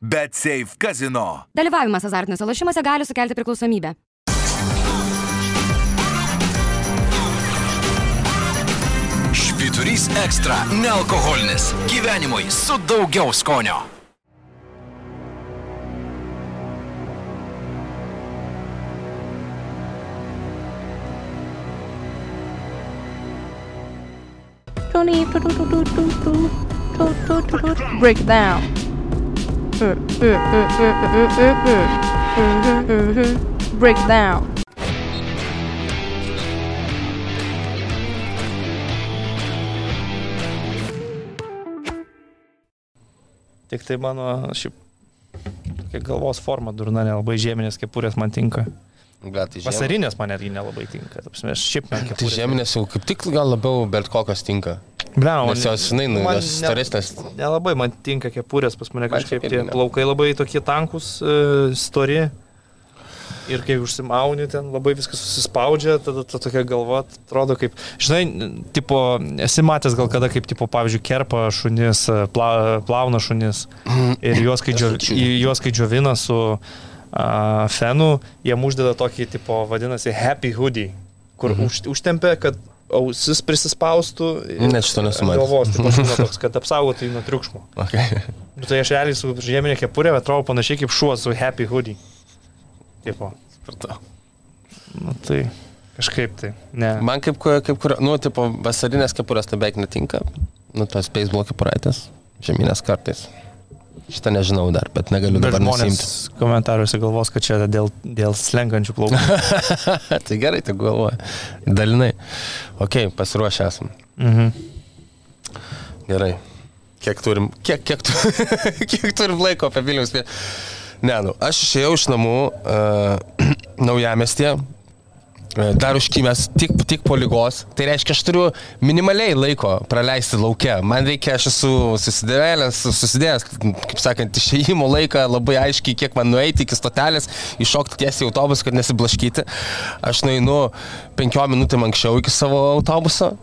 Bet Safe Casino. Dalyvavimas azartiniuose lošimuose gali sukelti priklausomybę. Švyturys ekstra - nealkoholinis. Gyvenimui su daugiau skonio. Break down. Break down. Tik tai mano šiaip galvos forma durna, nelabai žieminės kepurės man tinka. Gal tai žieminės. Vasarinės man netgi nelabai tinka. Aš šiaip man Tai kepurės. žieminės jau kaip tik gal labiau bet kokios tinka. Bliau, Nes jos, žinai, nu, jos storesnės. Nelabai man tinka kepurės, pas mane Man kažkaip tie plaukai labai tokie tankus, e, stori. Ir kai užsimauni, ten labai viskas susispaudžia, tada ta tokia galva atrodo kaip, žinai, tipo, esi matęs gal kada, kaip, tipo, pavyzdžiui, kerpa šunis, e, pla, plauna šunis. Ir juos, kai, džio, Esu į- juos, kai džiovina su a, fenu, jiem uždeda tokį, tipo, vadinasi, happy hoodie, kur mhm. už, užtempia, kad ausis prisispaustų. ir Ne, šito nesu ant matęs. Galvos, tipo, būna toks, kad apsaugotų jį nuo triukšmo. Okay. Nu, tai aš realiai su žieminė kepurė atrodo panašiai kaip šuo su happy hoodie. Tipo. Supratau. Nu, tai kažkaip tai. Ne. Man kaip, kaip kur, nu, tipo, vasarinės kepurės tai beveik netinka. Nu, tos baseball kepuraitės, žemynės kartais. Šitą nežinau dar, bet negaliu Bet dabar nusimti. komentaruose galvos, kad čia dėl, dėl slenkančių plaukų. tai gerai, tai galvoju. Dalinai. Ok, pasiruošę esam. mhm. Gerai. Kiek turim, kiek, kiek, tu, kiek turim laiko apie Vilnius? Ne, nu, aš išėjau iš namų uh, naujamestėje, uh, dar užkymęs tik, tik po lygos. Tai reiškia, aš turiu minimaliai laiko praleisti laukia. Man reikia, aš esu susidėvėlęs, susidėjęs, kaip sakant, išėjimo laiką labai aiškiai, kiek man nueiti iki stotelės, iššokti tiesiai į autobusą, kad nesiblaškyti. Aš nueinu penkiom minutėm anksčiau iki savo autobuso.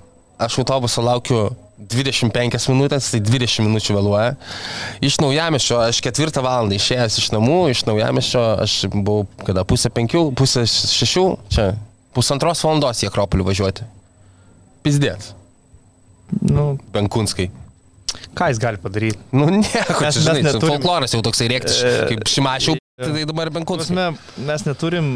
Aš autobuso laukiu 25 minutės, tai 20 minučių vėluoja. Iš naujamešio, aš ketvirtą valandą išėjęs iš namų, iš naujamešio, aš buvau kada pusę penkių, pusę šešių, čia pusantros valandos į Akropolį važiuoti. Pizdėt, Nu, Benkunskai. ką jis gali padaryti? Nu, nieko, Mes- čia, žinai, mes neturim- folkloras jau toksai rėkti, E, kaip šimašiau, tai dabar Benkunskai. Prasme, mes neturim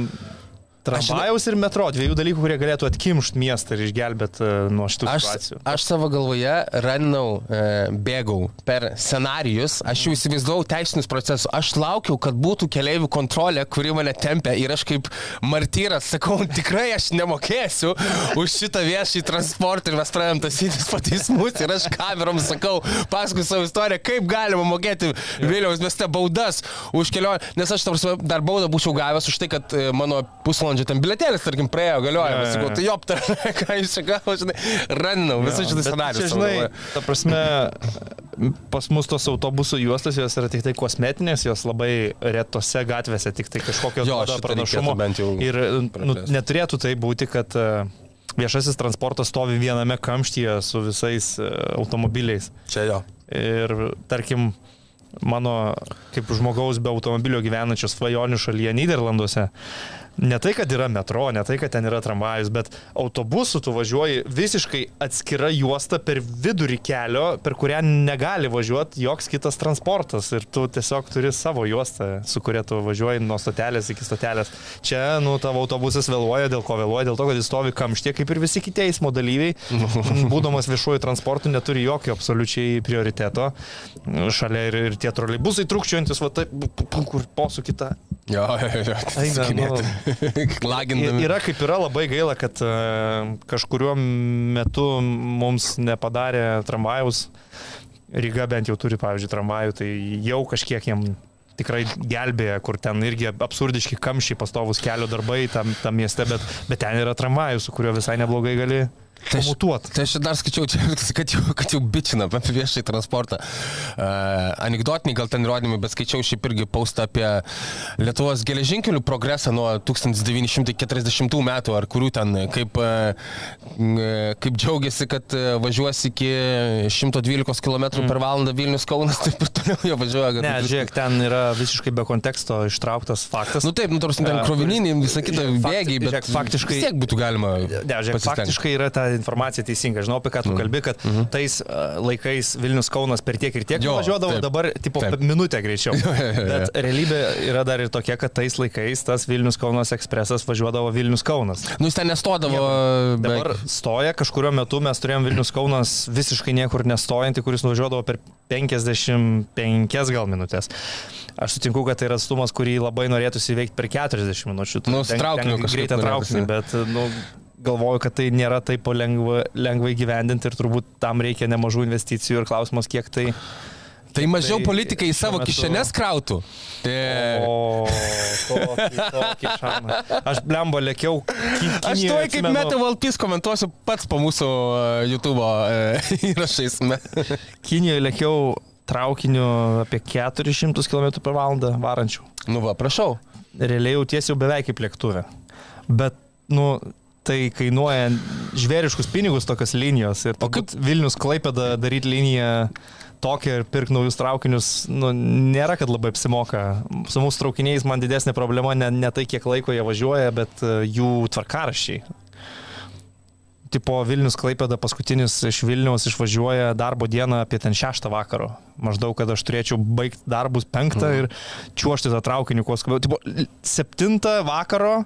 tramvajaus ir metro, dviejų dalykų, kurie galėtų atkimšti miestą ir išgelbėti uh, nuo šitų Aš, situacijų. aš savo galvoje ranau, e, bėgau per scenarius, aš jau įsivaizdavau teisinius procesus, aš laukiau, kad būtų keliaivių kontrolė, kuri mane tempia ir aš kaip martyras sakau, tikrai aš nemokėsiu už šitą viešąjį transportą ir mes pradėjom tasytis po teismus. Ir aš kamerom sakau, paskui savo istoriją, kaip galima mokėti Vilniaus mieste baudas už kelionę, nes aš tarsi dar baudą būčiau gavęs už tai, kad e, mano pusvalandžio ten biletėlis, tarkim, praėjo galioja, sakau, tai joptar, ką jūs čia gavo, žinai, raninau Bet scenarių. Čia, žinai, ta prasme, pas mus tos autobusų juostos, jos yra tik tai kosmetinės, jos labai retose gatvėse, tik tai kažkokios Jo, pranašumo. Ir nu, neturėtų tai būti, kad e, viešasis transportas stovi viename kamštyje su visais e, automobiliais. Čia jo. Ir tarkim, mano kaip žmogaus be automobilio gyvenančios svajonių šalyje Niderlanduose, ne tai, kad yra metro, ne tai, kad ten yra tramvajus, bet autobusu tu važiuoji visiškai atskira juosta per vidurį kelio, per kurią negali važiuoti joks kitas transportas ir tu tiesiog turi savo juostą, su kuria tu važiuoji nuo stotelės iki stotelės. Čia, nu, tavo autobusas vėluoja, dėl ko vėluoja, dėl to, kad jis stovi kamštie, kaip ir visi kiti eismo dalyviai, būdamas viešuoju transportu, neturi jokio absoliučiai prioriteto. Šalia ir, ir tie troleibusai trukčiuojantis, va taip, kur posūkį tą. Jo, jo, jo. Eina, nu, Lagindami. Yra kaip yra labai gaila, kad e, kažkuriuo metu mums nepadarė tramvajaus. Ryga bent jau turi, pavyzdžiui, tramvajų, tai jau kažkiek jam tikrai gelbėja, kur ten irgi absurdiški kamščiai, pastovus kelio darbai tam, tam mieste, bet, bet ten yra tramvajų, su kuriuo visai neblogai gali Tai aš, tai aš dar skaičiau, čia, kad jau, kad jau bičina apie viešai transportą. Uh, anegdotiniai gal ten įrodymai, bet skaičiau šiaip irgi paustą apie Lietuvos geležinkelių progresą nuo 1940 metų, ar kurių ten, kaip, uh, kaip džiaugiasi, kad važiuos iki 112 km mm. per valandą Vilnius Kaunas, taip ir toliau jie važiuoja. Ne, viskas- žiūrėk, ten yra visiškai be konteksto ištrauktas faktas. Nu taip, nu tarsi ten krovininiai, visą kitą bėgiai, bet žiūrėk, faktiškai- vis tiek būtų galima. Ne, žiūrėk, pasistengt. faktiškai yra ta informacija teisinga. Žinau, apie ką tu kalbi, kad tais uh, laikais Vilnius Kaunas per tiek ir tiek Jo, važiuodavo, taip. dabar tipo Taip. minutę greičiau. Jo, jo, jo. Bet realybė yra dar ir tokia, kad tais laikais tas Vilnius Kaunas ekspresas važiuodavo Vilnius Kaunas. Nu, jis ten nestodavo. Dabar stoja, kažkurio metu mes turėjom Vilnius Kaunas visiškai niekur nestojantį, kuris nuvažiuodavo per 55 gal minutės. Aš sutinku, kad tai yra atstumas, kurį labai norėtųsi įveikti per 40 minučių. Nu, traukiniu kažkaip Greitą traukinį, bet nu, galvoju, kad tai nėra taip lengva, lengvai gyvendinti ir turbūt tam reikia nemažų investicijų ir klausimas, kiek tai... Tai mažiau tai politikai į savo metu- kišenes krautų. Tai... O, tokį, tokį šamą. Aš blemba lėkiau. Ki, Aš tuoj kaip Meta Valpys komentuosiu pats po mūsų uh, YouTube uh, įrašais. Kinijoje lėkiau traukiniu apie 400 km per valandą varančių. nu va, prašau. Realiai jau beveik kaip lėktuve. Bet, nu, tai kainuoja žvėriškus pinigus tokios linijos. Ir O kaip- Vilnius Klaipėda daryti liniją tokią ir pirkti naujus traukinius, nu, nėra, kad labai apsimoka. Su mūsų traukiniais man didesnė problema ne, ne tai, kiek laiko jie važiuoja, bet e, jų tvarkaraščiai. Tipo Vilnius Klaipėda paskutinis iš Vilniaus išvažiuoja darbo dieną apie ten 6 vakaro. Maždaug, kad aš turėčiau baigti darbus 5 Mhm. ir čiuošti tą traukinį kuo skubiau. Tipo 7 vakaro.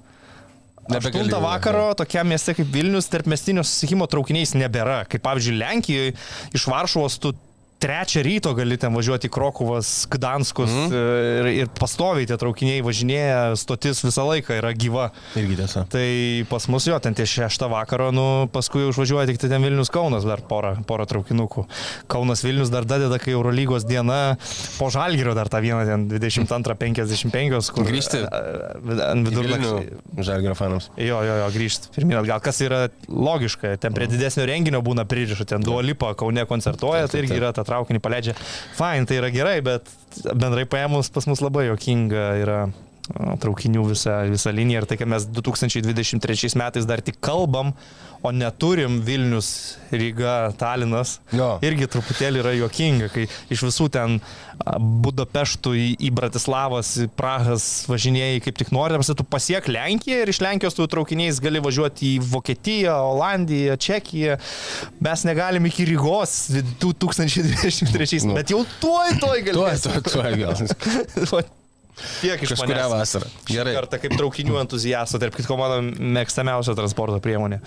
Nebegali 8 jau, vakaro tokiam mieste kaip Vilnius tarp mestinio susikimo traukiniais nebėra. Kaip pavyzdžiui Lenkijoje iš Varšuvos tu trečią ryto gali ten važiuoti į Krokuvas, Gdanskus Mhm. mm. ir, ir pastoviai tie traukiniai važinėja, stotis visą laiką yra gyva. Irgi tiesa. Tai pas mus jo, ten tie šeštą vakaro, nu, paskui užvažiuoja tik tai ten Vilnius Kaunas dar porą, porą traukinukų. Kaunas Vilnius dar dadeda, kai Eurolygos diena, po Žalgirio dar tą vieną ten 22.55, kur Grįžti a, ant vidurnakčio. Žalgio fanams. Jo, jo, jo, grįžti. Pirmin atgal, kas yra logiška, ten prie didesnio renginio būna pririša, ten Duolipa Kaune koncertuoja, tai irgi yra tą traukinį paleidžia. Fine, tai yra gerai, bet bendrai paėmus pas mus labai jokinga yra traukinių visa, visa linija ir tai, kad mes 2023 metais dar tik kalbam, o neturim Vilnius, Ryga, Talinas, Jo. irgi truputėlį yra jokinga, kai iš visų ten Budapeštų į, į Bratislavas, į Prahas važinėjai kaip tik nori, apsi tu pasiek Lenkiją ir iš Lenkijos tu traukiniais gali važiuoti į Vokietiją, Olandiją, Čekiją. Mes negalim iki Rygos 2023, Nu. bet jau tuoj, tuoj Tuo, galėsim. tuo, tuo, gal. Tiek iš Kažkurią manęs. vasarą. Gerai. Kartą kaip traukinių entuziastų, tarp kitko mano mėgstamiausia transporto priemonė.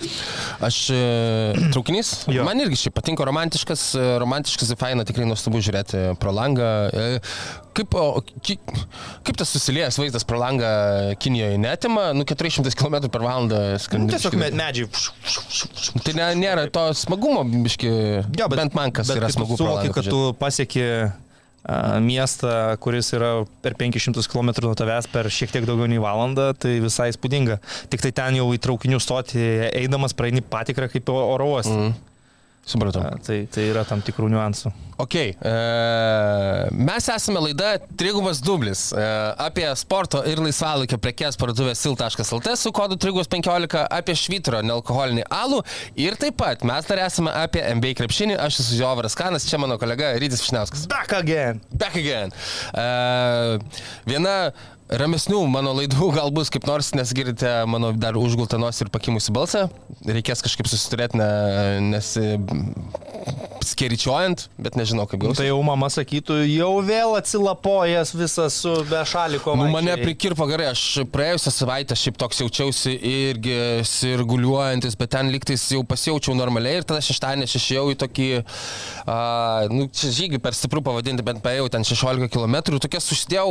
Aš e, traukinys. Jo. Man irgi šiaip patinka romantiškas, e, romantiškas ir faina, tikrai nuostabu žiūrėti pro langą. E, Kaip, o, ki, kaip tas susiliejęs vaizdas pro langą Kinijoje netima, nu 400 km per valandą. Nu, Tiesiog biškį- me- medžiai. Tai ne, nėra to smagumo, biški. Jo, bet, bent man kas bet yra smagu. Suvoki, kad tu pasieki miestą, kuris yra per 500 km nuo tavęs per šiek tiek daugiau nei valandą, tai visai spūdinga. Tik tai ten jau į traukinių stoti eidamas praeini patikrą kaip oro uostą. Mm. Supratau. Tai, tai yra tam tikrų niuansų. Ok, e, mes esame laida Trigubas Dublis e, apie sporto ir laisvalaikio prekes parduotuvę sil.lt su kodu Trigubas 15 apie švitro nealkoholinį alų ir taip pat mes dar esame apie MBA krepšinį, aš esu Jovaras Kanas, čia mano kolega Rytis Šniauskas. Back again. Back again. E, viena ramesnių mano laidų gal bus kaip nors, nes girdite mano dar užgultą nosį ir pakimusi balsą. Reikės kažkaip susiturėti, ne, nesiskeričiuojant, bet nežinau kaip gausis. Tai jau mama sakytų, jau vėl atsilapojęs visas su bešaliko. Nu, mane prikirpo gerai, aš praėjusią savaitę šiaip toks jaučiausi irgi sirguliuojantis, bet ten liktais jau pasijaučiau normaliai ir tada šeštadienį aš išėjau į tokį, a, nu, čia žygį per stiprų pavadinti, bet paėjau ten 16 km ir tokias susidėjau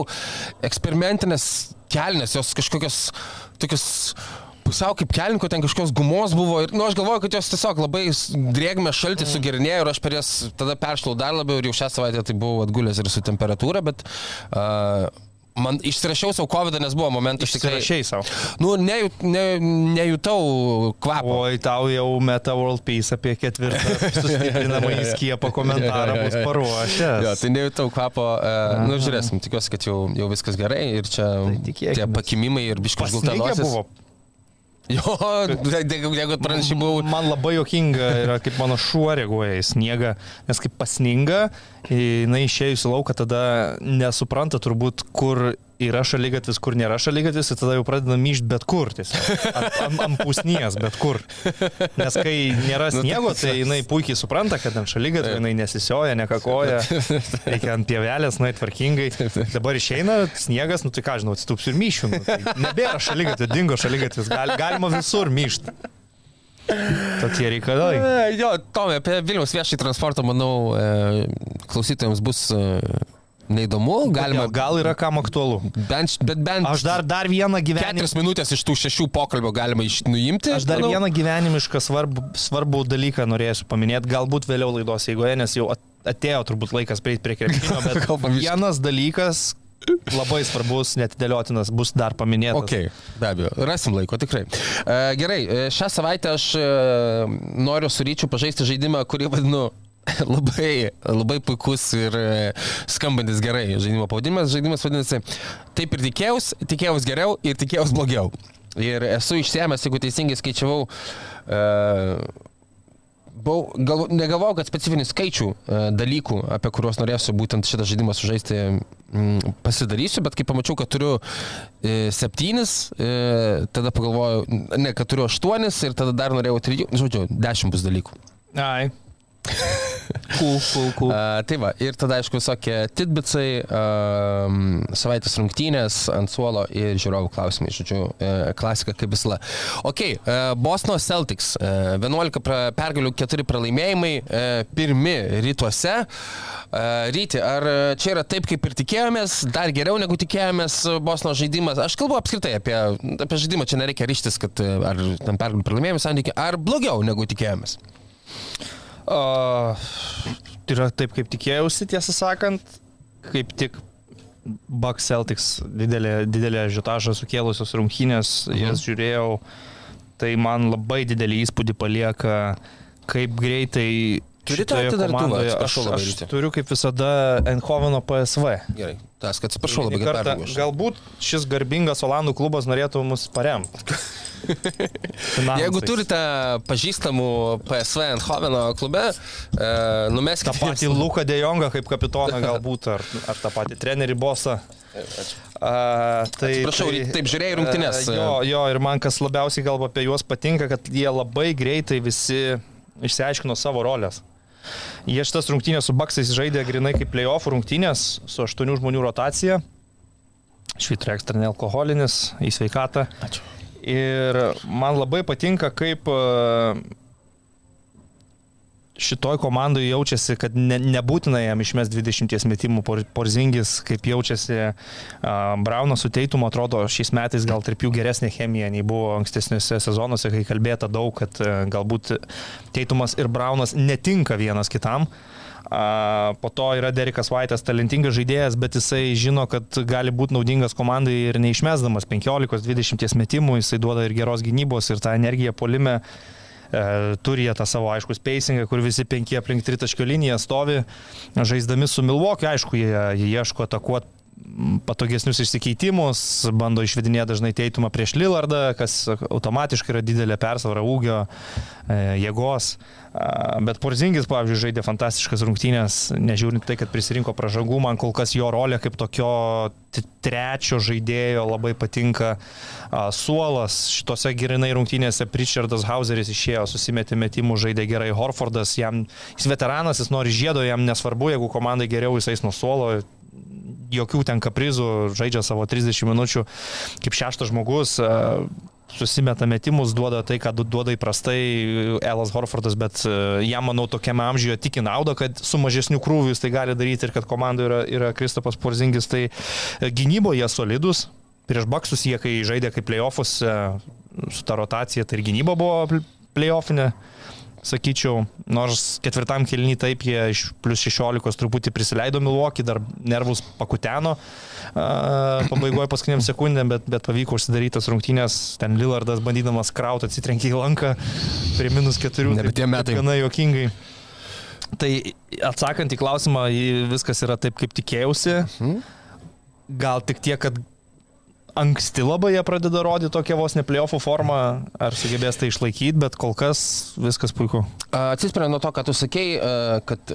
eksperimentinės kelnes, jos kažkokios tokios pusiau kaip kelninkų, ten kažkokios gumos buvo ir, nu, aš galvoju, kad jos tiesiog labai drėgmė šaltį sugerinėjo ir aš per jas tada peršlau dar labiau ir jau šią savaitę tai buvau atgulęs ir su temperatūra, bet uh, Man išsirašiau savo COVID, nes buvo momentas tikrai. Išsirašiai savo. Nu, nejut, ne, nejutau kvapo. Oi, tau jau Meta World Peace apie ketvirtą sustiprinamą į skiepą komentarą bus paruošęs. Jo, tai nejutau kvapo. Uh, nu, žiūrėsim, tikiuosi, kad jau, jau viskas gerai ir čia Tai tikėkimės. tie pakimimai ir biškas gultanosis. buvo. Jo, jeigu jeigu pranešai buvau. Man labai jokinga yra, kaip mano šuo reaguoja į sniegą, nes kaip pasninga, jinai išėjus į lauką tada nesupranta turbūt, kur yra šalygatvis, kur nėra šalygatvis, ir tada jau pradeda myšti bet kur, tiesiog. Ant, ant, ant pusnies, bet kur. Nes kai nėra Nu, tai sniego, tai jinai puikiai supranta, kad ant šalygatvio jinai nesisioja, nekakoja, reikia ant pievelės, nuai tvarkingai. Dabar išeina sniegas, nu tai ką žinau, atstupsiu ir myšiu. Nu, tai nebėra šalygatvio, dingo šalygatvis, gal, galima visur myšti. Tokie reikalai. E, Jo, Tomė, apie Vilniaus viešai transportą, manau, e, klausytojams bus e, neįdomu. Galima, Galima, gal yra kam aktualu. bent, bet bent Aš dar, dar vieną gyvenimą. keturias minutės iš tų šešių pokalbio galima iš, nuimti. Aš dar manau. vieną gyvenimišką svarbų, svarbų dalyką norėsiu paminėti, galbūt vėliau laidos eigoje, nes jau at- atėjo turbūt laikas prieiti prie krepšinio, bet vienas dalykas labai svarbus, netidėliotinas, bus dar paminėtas. Ok, be abejo, rasim laiko, tikrai. E, gerai, e, šią savaitę aš e, noriu su ryčiu pažaisti žaidimą, kurį vadinu labai, labai puikus ir e, skambantis gerai žaidimo pavadinimas. Žaidimas vadinasi Taip ir tikėjaus, tikėjaus geriau ir tikėjaus blogiau. Ir esu išsiemęs, jeigu teisingai skaičiavau, e, Buvau, gal, negalvojau, kad specifinių skaičių e, dalykų, apie kuriuos norėsiu būtent šitą žaidimą sužaisti, mm, pasidarysiu, bet kai pamačiau, kad turiu e, septynis, e, tada pagalvojau, ne, kad turiu aštuonis ir tada dar norėjau trijų, žodžiu, dešimt bus dalykų. Ai. Cool, cool, cool. A, tai va, ir tada, aišku, visokie titbitsai, um, savaitės rungtynės ant suolo ir žiūrovų klausimai, žodžiu, e, klasika kaip visla. Ok, e, Bosno Celtics, e, 11 pra- pergalių, 4 pralaimėjimai, e, pirmi rytuose. E, Ryti, ar čia yra taip, kaip ir tikėjomės, dar geriau negu tikėjomės Bosno žaidimas? Aš kalbu apskritai apie, apie žaidimą, čia nereikia ryštis, kad ar tam pergalių pralaimėjimų santykiai, ar blogiau negu tikėjomės. Uh, yra taip, kaip tikėjausi, tiesą sakant, kaip tik Bucks Celtics didelė, didelė žiotažą sukėlusios rungtynės, mhm. jas žiūrėjau, tai man labai didelį įspūdį palieka, kaip greitai Turi tą atidartuvą? Aš, aš Ryti. turiu kaip visada Eindhoveno PSV. Gerai, tas, kad atsiprašau labai, kartą. Galbūt šis garbingas Olandų klubas norėtų mus paremti. Jeigu turite pažįstamų PSV Eindhoveno klube, e, numeskite tą patį Luką Dejongą kaip kapitoną galbūt, ar, ar tą patį trenerį bosą. A, tai, Atsiprašau, taip, žiūrėjai rungtynes. a, Jo, jo, ir man kas labiausiai gal apie juos patinka, kad jie labai greitai visi išsiaiškino savo rolės. Jie šitas rungtynės su Baksais žaidė grinai kaip playoff rungtynės su aštuonių žmonių rotacija. Švitro ekstra nealkoholinis, į sveikatą. Ačiū. Ir man labai patinka, kaip šitoj komandai jaučiasi, kad ne, nebūtina jam išmest 20 metimų por, porzingis, kaip jaučiasi uh, Braunas su Teitumu, atrodo šiais metais gal tarp jų geresnė chemija nei buvo ankstesniuose sezonuose, kai kalbėta daug, kad uh, galbūt Teitumas ir Braunas netinka vienas kitam. A, Po to yra Derikas Vaitas, talentingas žaidėjas, bet jisai žino, kad gali būti naudingas komandai ir neišmesdamas 15-20 metimų, jisai duoda ir geros gynybos, ir tą energiją polime. E, Turi jie tą savo aišku spacingą, kur visi penki aplink tritaškio liniją stovi, žaisdami su Milvokiu, aišku, jie, jie ieško atakuoti patogesnius išsikeitimus, bando išvedinėti dažnai teitumą prieš Lillardą, kas automatiškai yra didelė persvara ūgio, e, jėgos. Bet Porzingis, pavyzdžiui, žaidė fantastiškas rungtynės, nežiūrint tai, kad prisirinko pražangų, man kol kas jo rolė kaip tokio trečio žaidėjo labai patinka. Suolas šitose girinai rungtynėse Pritchardas Hauseris išėjo, susimetė metimų, žaidė gerai Horfordas, jam, jis veteranas, jis nori žiedo, jam nesvarbu, jeigu komandai geriau jis eis nuo suolo, jokių ten kaprizų, žaidžia savo 30 minučių kaip šeštas žmogus, e, susimeta metimus, duoda tai, ką du- duoda įprastai Elas Horfordas, bet e, jam, manau, tokiame amžiuje tik į naudą, kad su mažesniu krūviu jis tai gali daryti ir kad komandoje yra, yra Kristopas Porzingis, tai e, gynyboje solidus. Prieš Baksus jie, kai žaidė kaip playoffus, e, su ta rotacija, tai ir gynyba buvo pl- playoffinė. Sakyčiau, nors ketvirtam kelny taip jie iš plus 16 truputį prisileido Milwaukee, dar nervus pakuteno pabaigoje paskutiniam sekundėm, bet, bet pavyko užsidarytas rungtynės, ten Lillardas bandydamas kraut atsitrenkė į lanką prie minus 4. Nebe tie metai. Gana juokingai. Tai atsakant į klausimą, viskas yra taip, kaip tikėjausi. Gal tik tiek, kad anksti labai jie pradeda rodyti tokią vos ne playoffų formą, ar sugebės tai išlaikyti, bet kol kas viskas puiku. Atsispiriant nuo to, ką tu sakei, kad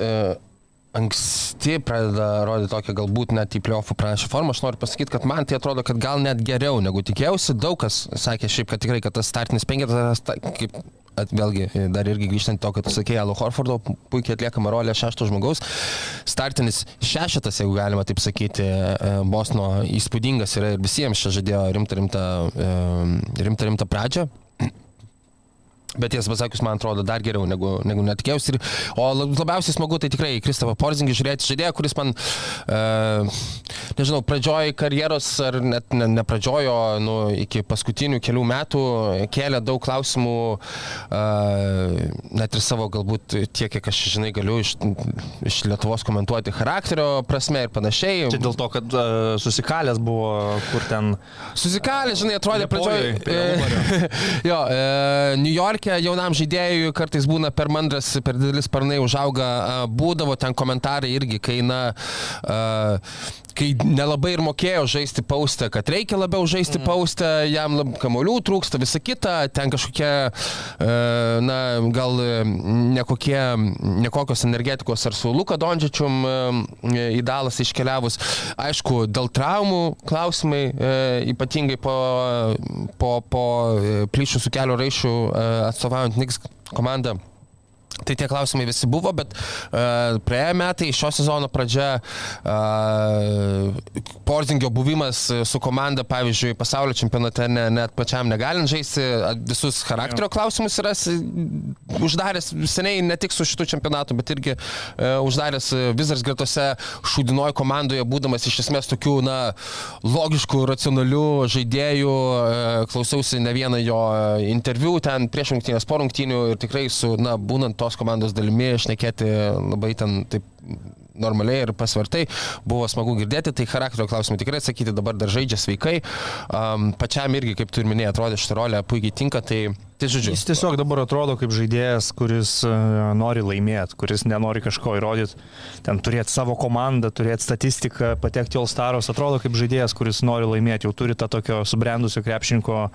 anksti pradeda rodyti tokią galbūt net į pliofų pranašą formą, aš noriu pasakyti, kad man tai atrodo, kad gal net geriau negu tikėjausi. Daug kas sakė šiaip, kad tikrai, kad tas startinis penketas, ta- kaip at, vėlgi, dar irgi grįžtant to, kad tu sakei, Alo Horfordo puikiai atliekama rolė šešto žmogaus. Startinis šešetas, jeigu galima taip sakyti, e, Bosno įspūdingas yra ir visiems čia žadėjo rimtą, rimtą, e, rimtą, rimtą pradžią. Bet tiesą pasakius, man atrodo dar geriau negu, negu netikėjausi. Ir- O lab- labiausiai smagu tai tikrai Kristofą Porzingį žiūrėti žaidėją, kuris man, uh, nežinau, pradžioj karjeros ar net ne, ne pradžiojo, nu, iki paskutinių kelių metų kėlė daug klausimų, uh, net ir savo galbūt tiek, kiek aš žinai galiu iš, iš Lietuvos komentuoti charakterio prasme ir panašiai. Čia dėl to, kad uh, susikalęs buvo, kur ten Susikalė, žinai, atrodė pradžioj. jo, e, New York'e jaunam žaidėjui kartais būna per mandras, per didelis sparnai užauga, būdavo ten komentarai irgi, kai, na, kai nelabai ir mokėjo žaisti paustę, kad reikia labiau žaisti mm. paustę, jam lab, kamolių trūksta, visa kita, ten kažkokie, e, na, gal e, nekokie, nekokios energetikos ar su Luka Dondžičium e, į Dalas iškeliavus. Aišku, dėl traumų klausimai, ypatingai po, po, po plyšių su kelio raišių atstovaujant Niks komandą. Tai tie klausimai visi buvo, bet uh, praėję metai, šio sezono pradžia, uh, Porzingio buvimas su komanda, pavyzdžiui, pasaulio čempionate ne, net pačiam negalint žaisti, visus charakterio klausimus yra uždaręs seniai ne tik su šitu čempionatu, bet irgi uh, uždaręs Vizars gretose šūdinoje komandoje, būdamas iš esmės tokių, na, logiškų, racionalių žaidėjų, uh, klausiausi ne vieną jo interviu ten prieš rungtynės, po rungtynių ir tikrai su, na, būnant tos komandos dalimi, šnekėti labai ten taip normaliai ir pasvartai, buvo smagu girdėti, tai charakterio klausimai tikrai atsakyti, dabar dar žaidžia sveikai, um, pačiam irgi, kaip tu ir minėjai, atrodė šitą rolę puikiai tinka, tai, tai žodžiu. Jis tiesiog dabar atrodo kaip žaidėjas, kuris e, nori laimėti, kuris nenori kažko įrodyti, ten turėti savo komandą, turėti statistiką, patekti į All-Starus, atrodo kaip žaidėjas, kuris nori laimėti, jau turi tą tokio subrendusio krepšinko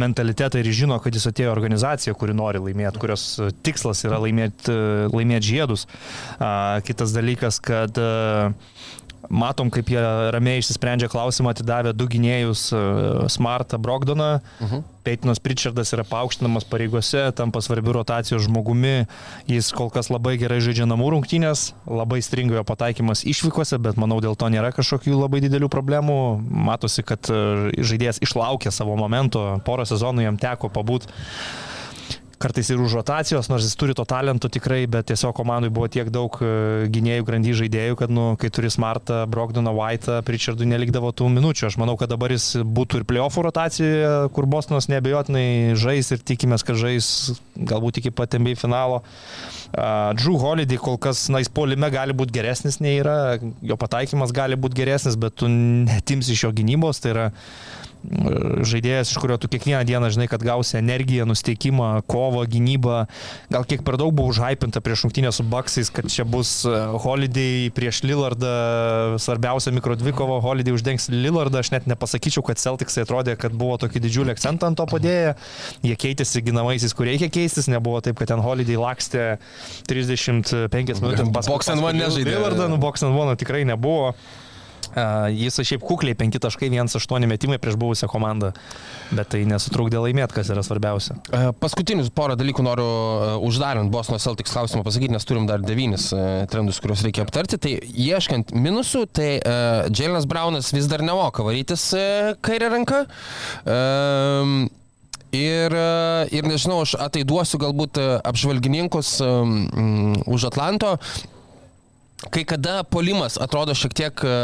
mentalitetą ir žino, kad jis atėjo į organizaciją, kuri nori laimėti, kurios e, tikslas yra laimėti, laimėti žiedus. A, Kitas dalykas, kad e, Matom, kaip jie ramiai išsisprendžia klausimą, atidavę du gynėjus e, Smartą Brogdoną. Uh -huh. Peitinas Pritchardas yra paaukštinamas pareigose, tampa svarbiu rotacijos žmogumi. Jis kol kas labai gerai žaidžia namų rungtynės, labai stringa jo pataikymas išvykose, bet manau dėl to nėra kažkokių labai didelių problemų. Matosi, kad e, žaidėjas išlaukė savo momento, porą sezonų jam teko pabūt kartais ir už rotacijos, nors jis turi to talento tikrai, bet tiesiog komandai buvo tiek daug e, gynėjų, grandy žaidėjų, kad, nu, kai turi Smartą, Brogdoną, White'ą, Pritchardui nelikdavo tų minučių. Aš manau, kad dabar jis būtų ir playoffų rotacijoje, kur Bostonas nebejotinai žais ir tikimės, kad žais galbūt iki pat MBA finalo. Uh, Drew Holiday kol kas, na, jis polime gali būti geresnis nei yra, jo pataikymas gali būti geresnis, bet tu netimsi iš jo gynybos, tai yra žaidėjas, iš kurio tu kiekvieną dieną žinai, kad gausi energiją, nusteikimą, kovą, gynybą. Gal kiek per daug buvo užhypinta prieš rungtynę su Baksais, kad čia bus e, Holiday prieš Lillardą, svarbiausia mikrodvikova, Holiday uždengs Lillardą. Aš net nepasakyčiau, kad Celticsai atrodė, kad buvo tokį didžiulį akcentą ant to padėję. Jie keitėsi ginamaisiais, kur reikia keistis, nebuvo taip, kad ten Holiday lakstė 35 minutės paskui. Box and one nežaidė. Lillardą, nu Box and one tikrai nebuvo. Jis šiaip kukliai 5.18 metimai prieš buvusią komandą, bet tai nesutrukdė laimėti, kas yra svarbiausia. Paskutinius porą dalykų noriu uždarant Bosno Celtics klausimą pasakyti, nes turim dar devynis e, trendus, kuriuos reikia aptarti. Tai ieškant minusų, tai uh, Jailenas Braunas vis dar nemoka varytis uh, kairę ranką. Um, Ir, ir nežinau, aš ataiduosiu galbūt apžvalgininkus um, už Atlanto. Kai kada polimas atrodo šiek tiek, e,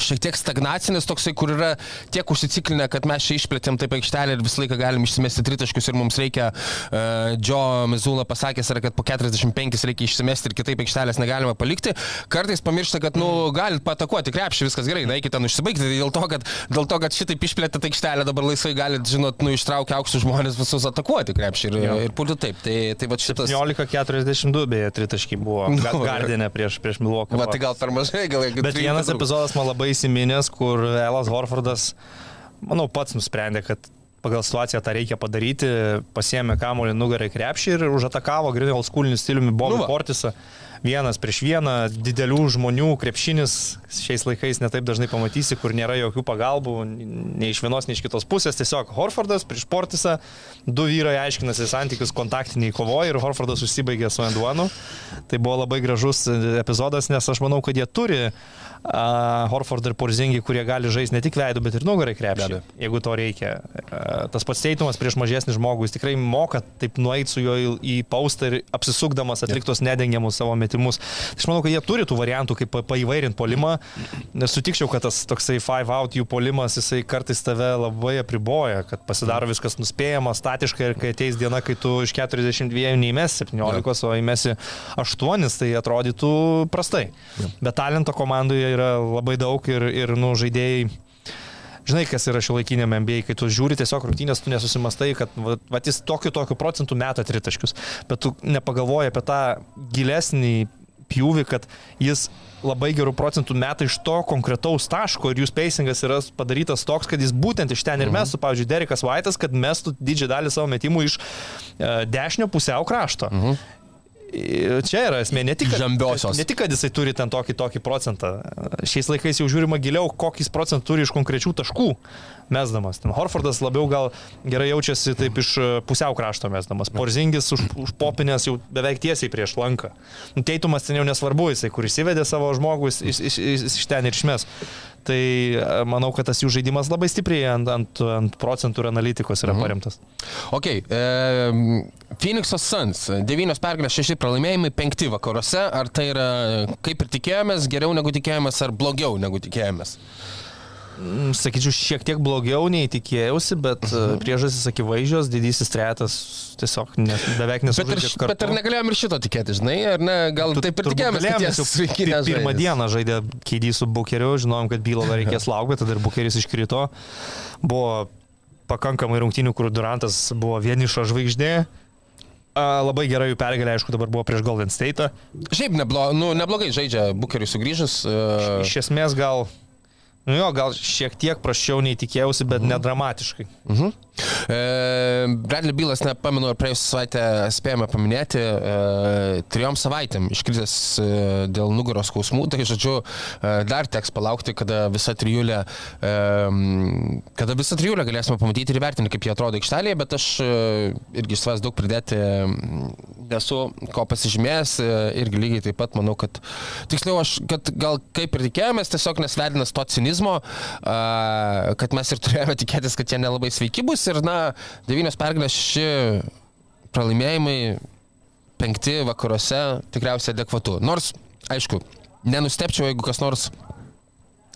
šiek tiek stagnacinis toksai, kur yra tiek užsiciklinę, kad mes čia išplėtėm taip aikštelę ir visą laiką galim išsimesti tritaškius ir mums reikia, uh, Joe Mizula pasakęs yra, kad po 45 reikia išsimesti ir kitaip aikštelės negalima palikti. Kartais pamiršta, kad, nu, galit patakuoti krepšį, viskas gerai, na, eikite ten užsibaigti, tai dėl to, kad, dėl to, kad šitaip išplėtė aikštelę, dabar laisvai galit, žinot, nu, ištraukti aukštus žmonės visus atakuoti krepšį ir, Jo. ir pulti taip. Tai, tai va šitas... 17.42 beje, tritaškiai buvo Nu, Ga- Gardine prieš, prieš Milwaukee. Va, tai gal per mažai, gal jeigu... Bet vienas epizodas man labai įsiminęs, kur Elas Horfordas, manau, pats nusprendė, kad pagal situaciją tą reikia padaryti, pasiemė kamuolį nugarai krepšį ir užatakavo grinai oldschooliniu stiliumi Bobby Nu. Portisą. Vienas prieš vieną, didelių žmonių krepšinis, šiais laikais netaip dažnai pamatysi, kur nėra jokių pagalbų, nei iš vienos, nei iš kitos pusės. Tiesiog Horfordas prieš Portisą, du vyrai aiškinasi santykius kontaktiniai kovoje ir Horfordas užsibaigė su Enduanu. Tai buvo labai gražus epizodas, nes aš manau, kad jie turi uh, Horford ir Porzingį, kurie gali žaisti ne tik veidų, bet ir nugarai krepšį, jeigu to reikia. Uh, tas pats teitumas prieš mažesnį žmogų, jis tikrai moka taip nueiti su juo į, į paustą ir apsisukdamas atliktos nedengiamus savo metimus. Tai aš manau, kad jie turi tų variantų, kaip pa- paįvairinti polimą. Nesutikčiau, kad tas toksai five out jų polimas, jisai kartais tave labai apriboja, kad pasidaro viskas nuspėjama, statiška ir kai ateis diena, kai tu iš 42 neįmesi 17, o įmesi 8, tai atrodytų prastai. Bet talento komandoje yra labai daug ir, ir nu, žaidėjai. Žinai, kas yra šiuolaikinėme MBA, kai tu žiūri tiesiog rungtynės, tu nesusimastai, kad va, va, jis tokiu, tokiu procentu meta tritaškius, bet tu nepagalvoji apie tą gilesnį pjūvį, kad jis labai gerų procentų meta iš to konkretaus taško ir jų spacingas yra padarytas toks, kad jis būtent iš ten ir mestų, pavyzdžiui, Derekas Vaitas, kad mestų didžiąją dalį savo metimų iš e, dešinio pusiau krašto. I- Čia yra esmė, ne tik, kad, Žambiosios. ne tik, kad jisai turi ten tokį, tokį procentą. Šiais laikais jau žiūrima giliau, kokį jis procentų turi iš konkrečių taškų mesdamas. Ten Horfordas labiau gal gerai jaučiasi taip iš e, pusiau krašto mesdamas. Porzingis už, už popinės jau beveik tiesiai prieš lanką. Nu, Teitumas ten jau nesvarbu, jisai kur įsivedė savo žmogų, jis iš, iš, iš, iš ten ir išmes. Tai e, manau, kad tas jų žaidimas labai stipriai ant, ant, ant procentų ir analitikos yra paremtas. Ok, e, Phoenix'o Suns, 9 pergalės, 6 pralaimėjimai, 5 vakaruose. Ar tai yra kaip ir tikėjomės, geriau negu tikėjomės, ar blogiau negu tikėjomės? Mm, Sakyčiau, šiek tiek blogiau nei tikėjausi, bet mhm. priežastys akivaizdžios, didysis trejetas tiesiog ne, beveik Bet nesužaidė ar, kartu. bet ar negalėjom ir šito tikėtis, žinai, ar ne, gal Tu- taip ir tikėjomės, kad nežaidė. Pirmą dieną žaidė Keidį su Bukeriu, žinojom, kad bylo dar reikės laukti, tada ir Bukeris iškrito. Buvo pakankamai rungtynių, kur Durantas buvo vieniša žvaigždė. A, Labai gerai jų pergalė, aišku, dabar buvo prieš Golden State. Šiaip neblo, nu, neblogai žaidžia Bukeriui sugrįžus. Uh, Iš esmės gal, nu jo, gal šiek tiek prašiau nei tikėjausi, bet nedramatiškai. Mhm. E, Bradley Bilas, nepamenu, ar praėjusią savaitę spėjome paminėti, e, trijom savaitėm iškritęs e, dėl nugaros skausmų, tai žodžiu, e, dar teks palaukti, kada visa trijulė, e, kada visa trijulė galėsime pamatyti ir įvertinti, kaip jie atrodo aikštelėje, bet aš e, irgi savęs daug pridėti mm, nesu ko pasižymėjęs, e, irgi lygiai taip pat manau, kad tiksliau aš, kad gal kaip ir tikėjomės, tiesiog nesvedinas to cinizmo, a, kad mes ir turėjome tikėtis, kad jie nelabai sveiki bus ir na, devynios pergalės, šeši pralaimėjimai, penkti vakaruose tikriausiai adekvatu. Nors, aišku, nenustepčiau, jeigu kas nors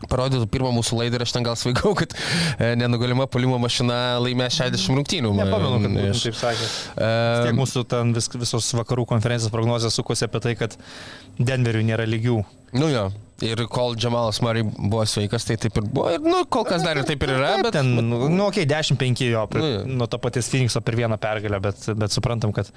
parodytų pirmą mūsų laidą ir aš ten gal svaigau, kad e, nenugalima polimo mašina laimė 60 rungtynių. Nepamenu, kad Aš- taip sakęs. E, Tiek mūsų ten vis, visos vakarų konferencijos prognozijos sukosi apie tai, kad Denveriui nėra lygių. Nu jo, ir kol Džamalas Murray buvo sveikas, tai taip ir buvo. Ir, nu, kol kas dar ir taip ir yra, bet... ten, nu, nu okei, okay, 10-5 jo, prie, Nu, nuo to paties Phoenixo per vieną pergalę, bet, bet suprantam, kad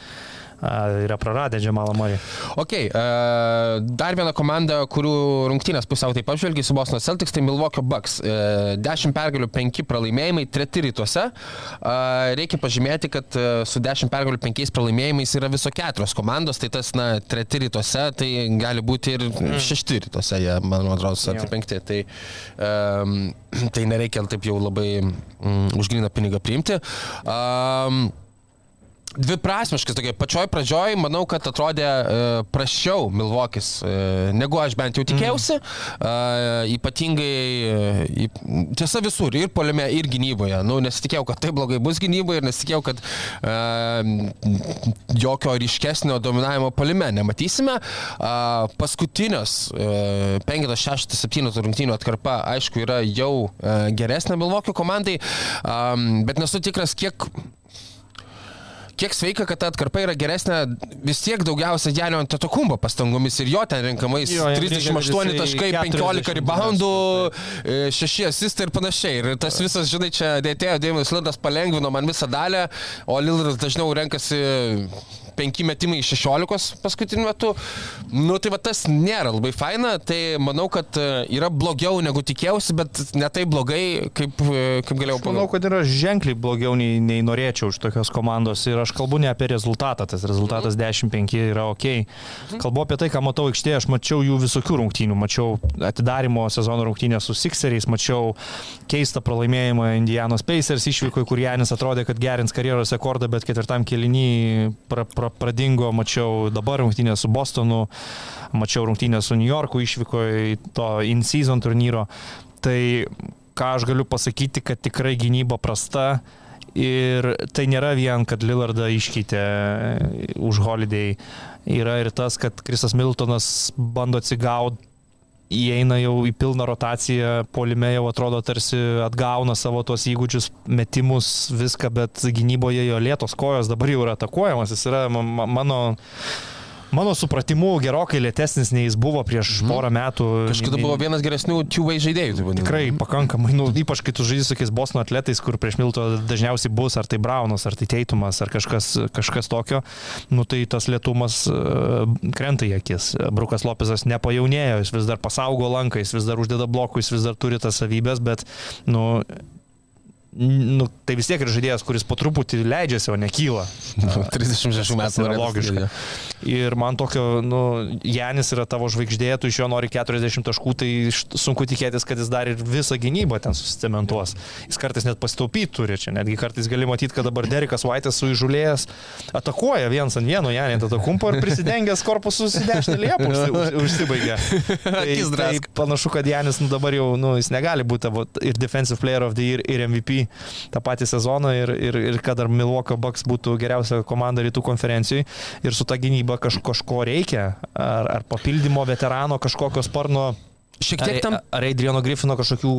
a, yra praradę Džemalą Murray. Ok, uh, dar viena komanda, kurių rungtynės pusiau taip apžvelgiai su Boston Celtics, tai Milwaukee Bucks. Uh, 10 pergalių, 5 pralaimėjimai, 3 rytuose. Uh, reikia pažymėti, kad uh, su 10 pergalių, 5 pralaimėjimais yra viso keturios komandos, tai tas, na, 3 rytuose, tai gali būti ir 6 rytuose, jie, man atrodo, ar Jo. 5. Tai, um, tai nereikia taip jau labai um, už gryną pinigą priimti. Um, dviprasmiškas, tokia pačioj pradžioj, manau, kad atrodė uh, prašiau Milvokis, uh, negu aš bent jau tikėjausi. Uh, ypatingai, uh, tiesa visur, ir poliime, ir gynyboje. Nu, nesitikėjau, kad taip blogai bus gynyboje ir nesitikėjau, kad uh, jokio ryškesnio dominavimo poliime nematysime. Uh, paskutinės uh, 5, 6, 7 rungtynių atkarpa, aišku, yra jau uh, geresnė Milvokio komandai, um, bet nesu tikras, kiek kiek sveika, kad ta atkarpa yra geresnė vis tiek daugiausia Janio Antetokumbo pastangomis ir jo ten renkamais Jo, jam reikia, 38 kad jisai taškai, 40 15 reboundų, 6 asistai ir panašiai. Ir tas visas, žinai, čia dėtėjo Dėjimas Lilas palengvino man visą dalę, o Lilas dažniau renkasi penki metimai iš 16 paskutiniu metu. Nu, tai va tas nėra labai faina, tai manau, kad e, yra blogiau negu tikėjausi, bet ne taip blogai, kaip, e, kaip galėjau Aš manau, kad yra ženkliai blogiau nei, nei norėčiau iš tokios komandos ir aš kalbu ne apie rezultatą, tas rezultatas 10-5 yra ok. Kalbu apie tai, ką matau aikštėje, aš mačiau jų visokių rungtynių, mačiau atidarimo sezono rungtynę su Sixeriais, mačiau keistą pralaimėjimą Indianos Pacers išvyko, kur Janis atrodė, kad gerins karjeros rekordą, bet ketvirtam kelinį pra, pra, pradingo, mačiau dabar rungtynę su Bostonu, mačiau rungtynę su New Yorku, išvyko į to in-season turnyro. Tai ką aš galiu pasakyti, kad tikrai gynyba prasta. Ir tai nėra vien, kad Lillardą iškeitė už Holiday. Yra ir tas, kad Krisas Miltonas bando atsigauti įeina jau į pilną rotaciją, polime jau atrodo tarsi atgauna savo tos įgūdžius, metimus, viską, bet gynyboje jo lėtos kojos dabar jau yra atakuojamas, jis yra ma- ma- mano... Mano supratimu, gerokai lėtesnis nei jis buvo prieš porą metų. Kažkada buvo vienas geresnių two-way žaidėjų. Tai. Tikrai pakankamai, nu, ypač kai tu žaidži su tokiais Bosno atletais, kur prieš Milto dažniausiai bus ar tai Braunas, ar tai Teitumas, ar kažkas, kažkas tokio, nu tai tas lietumas uh, krenta į akis. Brukas Lopezas nepajaunėjo, jis vis dar pasaugo lanką, jis vis dar uždeda blokų, jis vis dar turi tas savybės, bet, nu, Nu, tai vis tiek yra žaidėjas, kuris po truputį leidžiasi, o nekyla. 36 Tas metų yra logiška. Ir man tokio, nu, Janis yra tavo žvaigždė, tu iš jo nori 40 taškų, tai sunku tikėtis, kad jis dar ir visą gynybą ten susicementuos. Jis kartais net pasitaupyti turi čia, netgi kartais gali matyti, kad dabar Derikas Vaitas su įžulėjęs atakuoja viens ant vieno Janį Tatakumpo ir prisidengęs korpusu į dešinę liepą užsi- užsibaigia. Tai, tai panašu, kad Janis nu, dabar jau, nu, jis negali būti ir Defensive Player of the Year, ir MVP tą patį sezoną, ir, ir, ir kad dar Milwaukee Bucks būtų geriausia komanda rytų konferencijai. Ir su ta gynyba kaž, kažko reikia. Ar, ar papildymo veterano kažkokio sparno. Šiek tiek tam Ar, ar Adriano Griffino kažkokių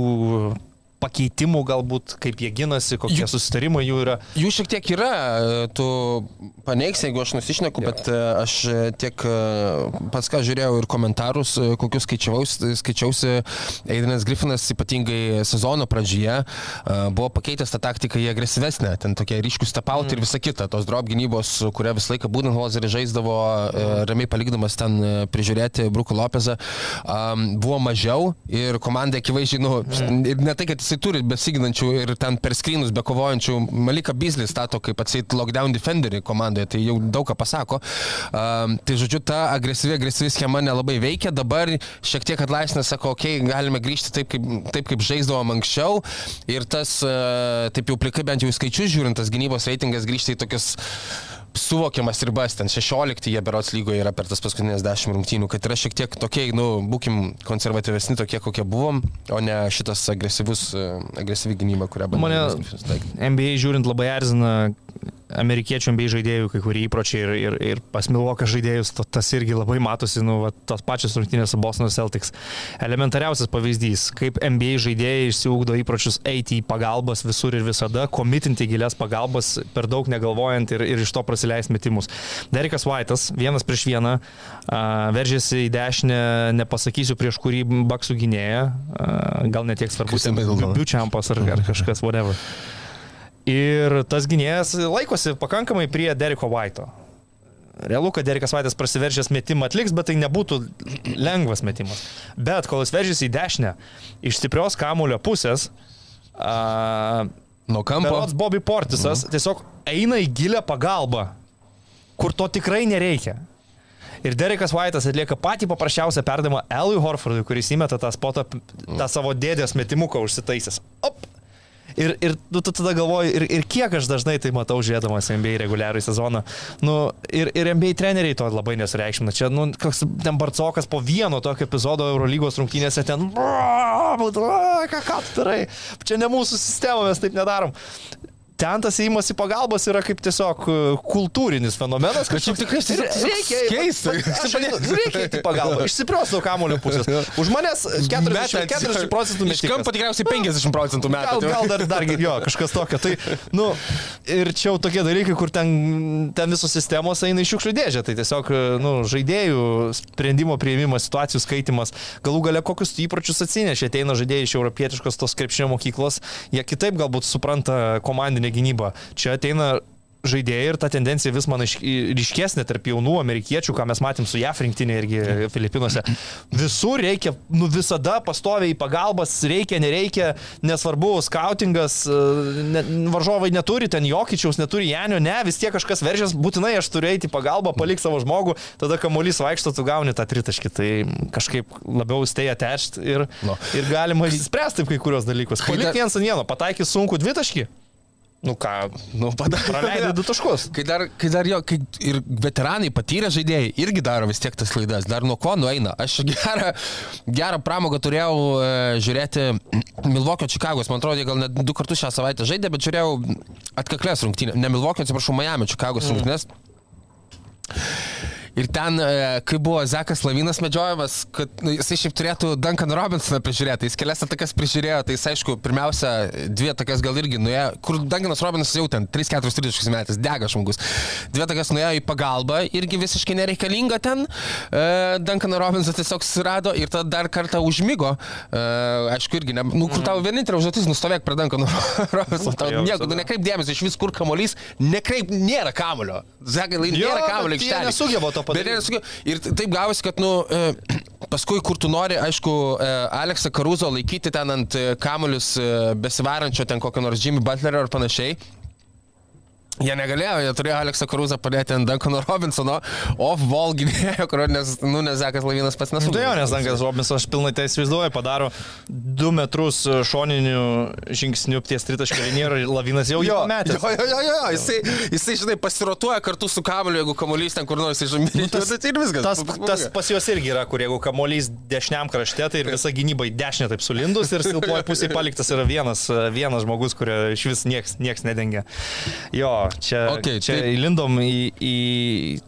pakeitimų galbūt, kaip jie ginasi, kokie Jų- susitarimai jų yra. Jų šiek tiek yra, tu paneigsi, jeigu aš nusišneku, bet e, aš e, tiek e, pats ką žiūrėjau ir komentarus, kokius skaičiausi, skaičiausi Aidinas Griffinas ypatingai sezono pradžioje buvo pakeitęs tą taktiką į agresyvesnę, ten tokie ryškus tapaut mm. ir visa kita, tos drop gynybos, kurią visą laiką Budenholzeris žaisdavo, e, ramiai palikdamas ten prižiūrėti Bruko Lopezą, buvo mažiau ir komanda akivaizdžiai, nu, ir ne tai, kad jisai turi besiginančių ir ten per skrynus bekovojančių, Malika Bizlis stato kaip atsit lockdown defenderį komandoje, tai jau daug ką pasako. Um, tai žodžiu, ta agresyvi, agresyvi schema nelabai veikia, dabar šiek tiek atlaisvina, sako, okei, okay, galime grįžti taip, kaip, taip, kaip žaisdavom anksčiau ir tas, uh, taip jau plikai bent jau skaičius žiūrint, tas gynybos reitingas grįžti į tokius suvokiamas ribas, ten 16 jie berots lygoje yra per tas paskutinės 10 rungtynių, kad yra šiek tiek tokie, nu, būkim konservatyvesni tokie, kokie buvom, o ne šitas agresyvus, e, agresyvi gynyba, kurią bandė. Mane. NBA žiūrint labai erzina amerikiečių NBA žaidėjų kai kurie įpročiai ir, ir, ir pas Milvoką žaidėjus to, tas irgi labai matosi, nu, va, tos pačios rungtynės su Boston Celtics. Elementariausias pavyzdys, kaip NBA žaidėjai išsiugdo įpročius eiti į pagalbas visur ir visada, komitinti gilias pagalbas, per daug negalvojant ir, ir iš to prasileisti metimus. Derikas Vaitas, vienas prieš vieną, a, veržėsi į dešinę, nepasakysiu prieš kurį baksų gynėją, a, gal netiek svarbu, biučiampas ar, ar kažkas, whatever. Ir tas gynėjas laikosi pakankamai prie Deriko Vaito. Realu, kad Derikas Vaitas prasiveržęs metimą atliks, bet tai nebūtų lengvas metimas. Bet kol jis veržėsi į dešinę, iš stiprios kamulio pusės, a, Nuo kampo. Berots Bobby Portisas Mhm. tiesiog eina į gilę pagalbą, kur to tikrai nereikia. Ir Derekas Vaitas atlieka patį paprasčiausią perdavimą Elui Horfordui, kuris įmeta tą spotą, tą savo dėdės metimuką užsitaisęs. Op! Ir, ir nu, tu tada galvoji, ir, ir kiek aš dažnai tai matau žiūrėdamas NBA reguliarų sezoną. Nu, ir, ir NBA treneriai to labai nesureikšmina. Čia, nu, koks ten Barcokas po vieno tokio epizodo Eurolygos rungtynėse ten, "Bra, bra, ką, ką tu darai? Čia ne mūsų sistema, mes taip nedarom. Ten tas įimas į pagalbos yra kaip tiesiog e, kultūrinis fenomenas. Bet šiaip tikrai reikia, keista. Reikia į pagalbą. Išsiprios nuo kamulio pusės. Už manęs 40, 40 procentų Iš kampo metikas. tikriausiai 50 procentų metų. Gal, gal dar, dar jo, kažkas tokio. Tai, nu, ir čia jau tokie dalykai, kur ten, ten visos sistemos eina į šiukšlių dėžę. Tai tiesiog, nu, žaidėjų sprendimo prieimimas, situacijų skaitimas, galų gale kokius įpročius atsinešė. Ateina žaidėjai iš europietiškos tos krepšinio mokyklos, jie kitaip galbūt supranta komandinę gynybą. Čia ateina žaidėjai ir ta tendencija vis man ryškesnė tarp jaunų amerikiečių, ką mes matėm su JAF rinktinė irgi Filipinuose. Visur reikia, nu visada pastoviai pagalbas, reikia, nereikia, nesvarbu, skautingas, e, ne, varžovai neturi ten jokičiaus, neturi Janio, ne, vis tiek kažkas veržės, būtinai aš turiu eiti pagalbą, palik savo žmogų, tada kamuolys vaikšto, tu gauni tą tritaškį. Tai kažkaip labiau stay attached ir, Nu. ir galima išspręsti kai kurios dalykus. Palik viens ant vieno, pataikys sunku dvitaškį. Nu ką, Nu, padarė. praleidai du taškus. Kai dar, kai dar jo, kai ir veteranai patyrę žaidėjai irgi daro vis tiek tas klaidas, dar nuo ko nueina. Aš gerą, gerą pramogą turėjau e, žiūrėti Milvokio Čikagos, man atrodo, gal net du kartus šią savaitę žaidė, bet žiūrėjau atkaklės rungtynės, ne Milvokio, atsiprašau, Miami Čikagos mm. rungtynės. Ir ten, e, kai buvo Zekas Lavinas medžiojamas, kad nu, jisai šiaip turėtų Duncan Robinsoną prižiūrėti, jis kelias atakas prižiūrėjo, tai jis aišku, pirmiausia, dvi atakas gal irgi nuėjo, kur Duncanas Robinsas jau ten 3-4-30 metais dega žmogus. Dvi atakas nuėjo į pagalbą, irgi visiškai nereikalinga ten. E, Duncaną Robinsą tiesiog susirado ir tada dar kartą užmygo. E, aišku, irgi, ne, nu, kur tavo vienintelė užduotis, nustovėk prie Duncano Robinso. Tau nieko, tu nekreip dėmesio iš vis, kur kamolys, nekreip, nėra kamulio. Zekai, nėra kamulio jie aikštelėje. nesugeba to Bet padaryt. jie nesugeba. Ir taip gavosi, kad, nu, e, paskui, kur tu nori, aišku, e, Aleksą Karuzo laikyti ten ant e, kamuolius e, besivarančio ten kokio nors Jimmy Butlerio ar panašiai. Jie negalėjo, jie turėjo Aleksą Karuzą padėti ant Duncano Robinsono, off-ball gynėjo, kurio nes, nu, nes Zekas Lavinas pats Nu, nesugeba. tai jo, nes Dankas Robinsas, aš pilnai tai įsivaizduoju, padaro 2 metrus šoninių žingsnių ties tritaškio liniją ir lavinas jau Jo, metė. jo, jo, jo, jo, jisai, jisai, žinai, pasirotuoja kartu su kamuoliu, jeigu kamuolys ten kur nors išžymė. Nu, tas, tai ir viskas. Tas, tas pas juos irgi yra, kur jeigu kamuolys dešiniam krašte, tai ir visa gynyba į dešinę taip sulindus ir silpoje pusėje paliktas yra vienas, vienas žmogus, kurio iš vis nieks, nieks nedengia. Jo, čia, Okay, čia tai- įlindom į, į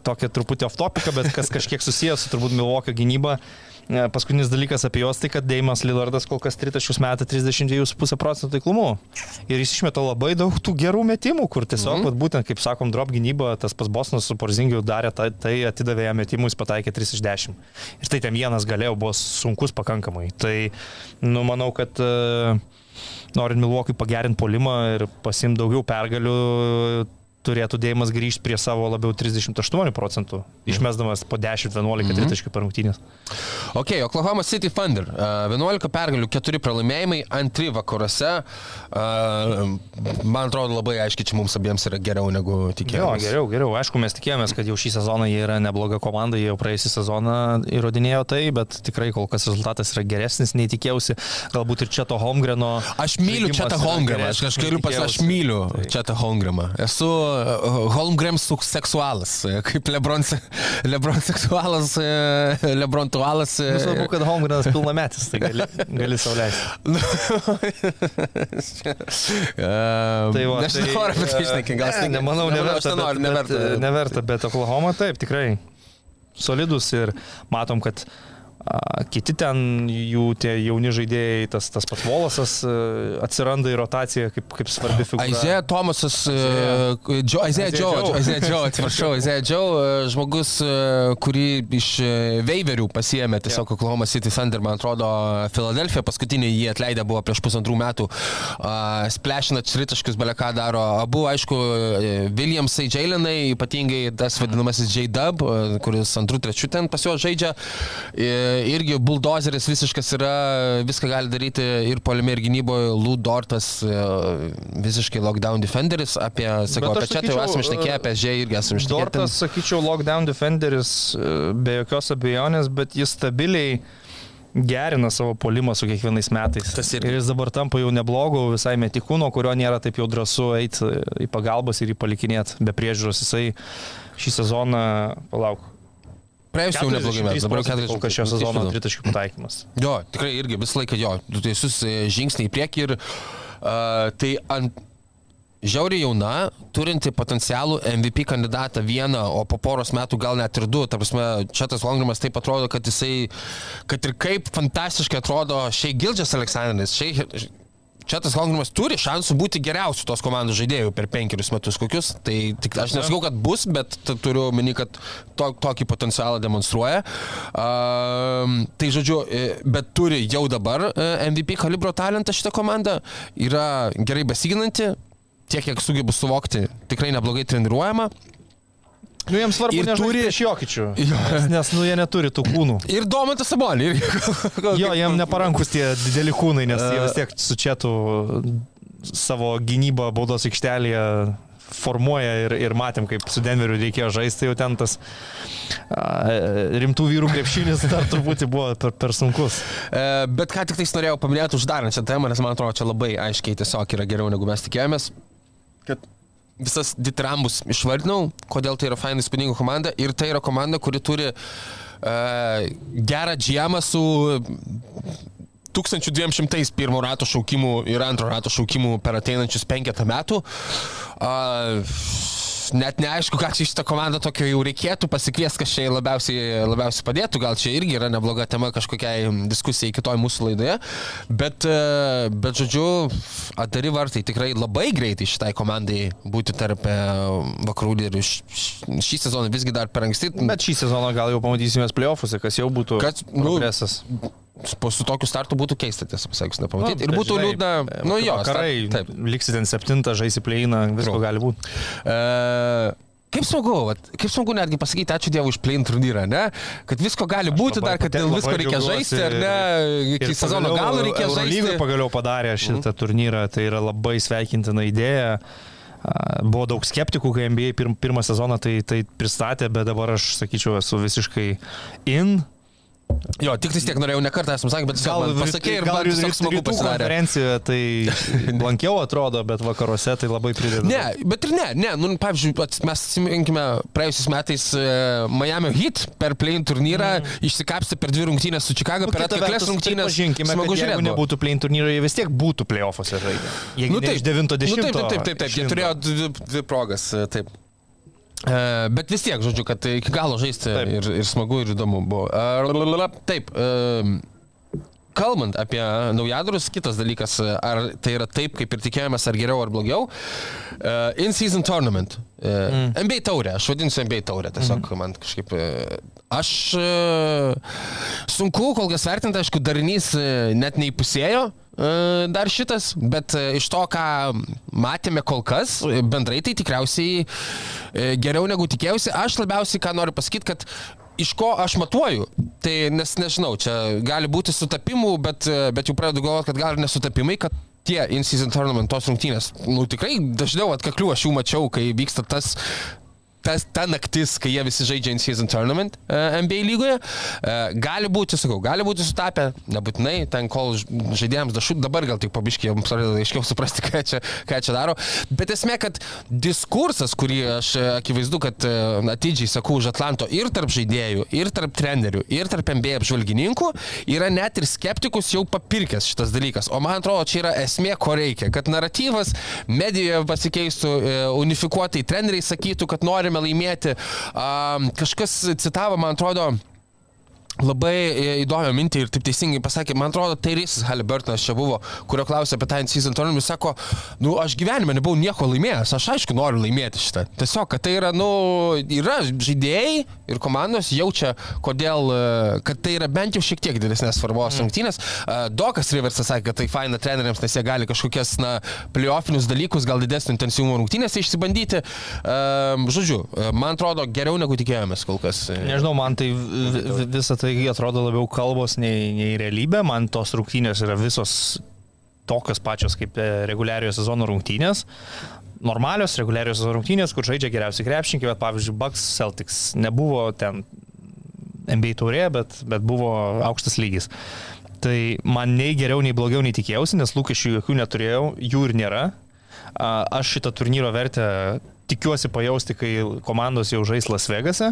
tokią truputį off topiką, bet kas kažkiek susijęs su turbūt Milvokio gynyba. E, Paskutinis dalykas apie juos tai, kad Deimas Lillardas kol kas tritaškius metą 32,5 procentų taiklumu. Ir jis išmeta labai daug tų gerų metimų, kur tiesiog, mm -hmm. būtent, kaip sakom, drop gynyba, tas pas Bosnas su Porzingiu darė, tai, tai atidavė jam metimų, jis pataikė 3 iš 10. Ir tai ten vienas galėjo, buvo sunkus pakankamai. Tai, nu, manau, kad uh, norint Milvokui pagerinti polimą ir pasimti daugiau pergalių, turėtų dėjimas grįžti prie savo labiau 38 procentų, išmesdamas po 10-11 Mhm. tritaškių per rungtynės. Ok, Oklahoma City Thunder. Uh, 11 pergalių, 4 pralaimėjimai, antri vakaruose. Man atrodo labai aiškiai, čia mums abiems yra geriau negu Jo, tikėjomės. geriau, geriau. Aišku, mes tikėjomės, kad jau šį sezoną jie yra nebloga komanda, jie jau praėjusią sezoną įrodinėjo tai, bet tikrai kol kas rezultatas yra geresnis nei tikėjausi. Galbūt ir čia to Holmgreno. Aš myliu Četą yra Holmgramą, aš geresnis kažkaip nei pas, aš myliu Tai- Četą Holmgramą. Esu uh, Holmgram seksualas, uh, kaip Lebron, Lebron seksualas, uh, Lebron tualas. uh, Nu, Svarbu, kad Holmgrenas pilnametis, tai gali, gali sauliaisti. Uh, Tai va, aš nenoriu apie tai išnekėti, gal ne, nemanau, neverta. Nenoriu, neverta. Bet, neverta, bet Oklahoma taip, tikrai solidus ir matom, kad a, kiti ten jų tie jauni žaidėjai, tas, tas pats Volasas a, atsiranda į rotaciją kaip, kaip svarbi figūra. Aizėja Tomasas, Aizėja Joe. Aizėja Džo, atsiprašau, Aizėja Džo, e, žmogus, e, kurį iš e, Veiverių pasiemė tiesiog Oklahoma City Thunder, man atrodo, Filadelfija, paskutinį jį atleidę buvo prieš pusantrų metų, splešina tritaškius, beleką daro, abu, aišku, e, Williamsai, Jailenai, ypatingai tas vadinamasis J-Dub, e, kuris antrų, trečių ten pas juos žaidžia, E, irgi buldozeris visiškas yra, viską gali daryti ir polime, ir gynyboje, Lou Dortas e, visiškai lockdown defenderis, apie, sakau, apie čia tai jau esame išnekėję, apie Žė irgi esame išnekėję. Dortas, sakyčiau, lockdown defenderis e, be jokios abejonės, bet jis stabiliai gerina savo polimą su kiekvienais metais. Tas irgi. Ir jis dabar tampa jau neblogu visai metikų, nuo kurio nėra taip jau drąsu eiti į pagalbas ir jį palikinėti be priežiūros. Jisai šį sezoną, palauk, Praėjusiu jau neblogai mes, dabar 40 kol kas šio sezono 40. tritaškių pataikymas. Jo, tikrai irgi visą laiką jo, du teisus e, žingsniai į priekį ir uh, tai ant žiauriai jauna, turinti potencialų MVP kandidatą vieną, o po poros metų gal net ir du. Ta prasme, čia tas Longrimas taip atrodo, kad jisai, kad ir kaip fantastiškai atrodo šiai Gildžias Aleksandris, šiai Čia tas Longrimas turi šansų būti geriausiu tos komandos žaidėjų per penkerius metus kokius. Tai tik, aš nesakau, kad bus, bet turiu omeny, kad to, tokį potencialą demonstruoja. Um, tai žodžiu, e, bet turi jau dabar e, MVP kalibro talentą šitą komandą. Yra gerai besiginanti, tiek kiek sugebu suvokti, tikrai neblogai treniruojama. Nu, jiems svarbu ir turi- prieš jokičių, Jo. nes, nu, jie neturi tų kūnų. Ir Domantas Sabonį. Jo, jiem neparankus tie dideli kūnai, nes jie vis tiek su četu savo gynybą baudos aikštelėje formuoja ir, ir matėm, kaip su Denveriu reikėjo žaisti, jau ten tas a, rimtų vyrų krepšinis dar truputį buvo per, per sunkus. E, Bet ką tik tais norėjau paminėti uždarant šią temą, nes man atrodo, čia labai aiškiai tiesiog yra geriau negu mes tikėjomės. Kad visas ditrambus išvardinau, kodėl tai yra fainai spūdinga komanda. Ir tai yra komanda, kuri turi uh, gerą džiamą su 1200 pirmo rato šaukimų ir antro rato šaukimų per ateinančius penketą metų. Uh, net neaišku, ką čia šitą komandą tokio jau reikėtų pasikviesti, kas čia labiausiai, labiausiai padėtų. Gal čia irgi yra nebloga tema kažkokiai diskusijai kitoj mūsų laidoje. Bet, e, bet žodžiu, atari vartai tikrai labai greitai šitai komandai būti tarp e, vakarų lyderių. Šį sezoną visgi dar per anksti. Bet šį sezoną gal jau pamatysime play-offuose, kas jau būtų Kad, nu, progresas. po su tokiu startu būtų keista, tiesą pasakius, nepamatyti. Nu, ir būtų žinai, liūdna. Nu jo, Karai, start- taip. liksi ten septintą, žaisi pleiną, visko gali būti. E, Kaip smagu, vat, kaip smagu netgi pasakyti ačiū Dievui už play turnyrą, ne? Kad visko gali būti dar, kad dėl visko reikia žaisti, ar ne? Iki sezono galo reikia žaisti. pagaliau padarė šitą turnyrą, tai yra labai sveikintina idėja. Buvo daug skeptikų, kai NBA pirm, pirmą sezoną tai, tai pristatė, bet dabar aš sakyčiau, esu visiškai in. Jo, tik tais tiek norėjau ne kartą esam sakę, bet gal pasakė ir gal man tiesiog smagu pasidarė. konferencijoje tai blankiau atrodo, bet vakaruose tai labai prideda. Ne, bet ir ne, ne, nu, pavyzdžiui, mes atsiminkime praėjusiais metais e, Miami Heat per play turnyrą mm. išsikapsti per dvi rungtynės su Chicago, per atkaklės rungtynės. Žinkime, smagu jeigu žiūrėti. buvo. nebūtų play turnyro, jie vis tiek būtų playoffuose žaidę. Jeigu Nu, taip, iš 90 Nu, taip, taip, taip, taip, taip. Jie turėjo dvi, dvi progas, e, taip. E, bet vis tiek, žodžiu, kad iki galo žaisti Taip. ir, ir smagu, ir įdomu buvo. E, taip. E, Kalbant apie naujadarus, kitas dalykas, ar tai yra taip, kaip ir tikėjomės, ar geriau, ar blogiau. In-season tournament. Mm. NBA taurė, aš vadinsiu NBA taurė, tiesiog mm. man kažkaip. Aš uh, sunku kol kas vertinti, aišku, darinys uh, net neįpusėjo. uh, Dar šitas, bet iš to, ką matėme kol kas, bendrai tai tikriausiai geriau negu tikėjausi. Aš labiausiai ką noriu pasakyti, kad iš ko aš matuoju. Tai nes nežinau, čia gali būti sutapimų, bet, e, bet jau pradedu galvoti, kad gal ir nesutapimai, kad tie in-season tournament tos rungtynės, nu tikrai dažniau atkaklių aš jų mačiau, kai vyksta tas tas, ta naktis, kai jie visi žaidžia in season tournament uh, NBA lygoje. Uh, gali būti, sakau, gali būti sutapę, nebūtinai, ten kol žaidėjams dašų, dabar gal tik pabiškiai jums pradeda aiškiau suprasti, ką čia, ką čia daro. Bet esmė, kad diskursas, kurį aš e, akivaizdu, kad uh, atidžiai sakau už Atlanto ir tarp žaidėjų, ir tarp trenerių, ir tarp NBA apžvalgininkų, yra net ir skeptikus jau papirkęs šitas dalykas. O man atrodo, čia yra esmė, ko reikia. Kad naratyvas medijoje pasikeistų, e, unifikuotai treneriai sakytų, kad norime laimėti. Kažkas citavo, man atrodo, Labai e, įdomią mintį ir taip teisingai pasakė, man atrodo, tai Rysis Haliburtonas čia buvo, kurio klausė apie tą in-season tournament, jis sako, nu, aš gyvenime nebuvau nieko laimėjęs, aš aišku noriu laimėti šitą. Tiesiog, kad tai yra, nu, yra žaidėjai ir komandos jaučia, kodėl, e, kad tai yra bent jau šiek tiek didesnės svarbos mm. rungtynės. E, Dokas Riversas sakė, kad tai faina treneriams, nes jie gali kažkokias, na, playoffinius dalykus, gal didesnį intensyvumą rungtynėse išsibandyti. Žodžiu, man atrodo, geriau negu tikėjomės kol kas. Nežinau, man tai vi- vi- visą tai atrodo labiau kalbos nei, nei realybė. Man tos rungtynės yra visos tokios pačios kaip e, reguliariojo sezono rungtynės. Normalios reguliarios rungtynės, kur žaidžia geriausi krepšininkai, bet pavyzdžiui, Bucks Celtics nebuvo ten NBA taurė, bet, bet buvo aukštas lygis. Tai man nei geriau, nei blogiau, nei tikėjausi, nes lūkesčių jokių neturėjau, jų ir nėra. Aš šitą turnyro vertę tikiuosi pajausti, kai komandos jau žais Las Vegase.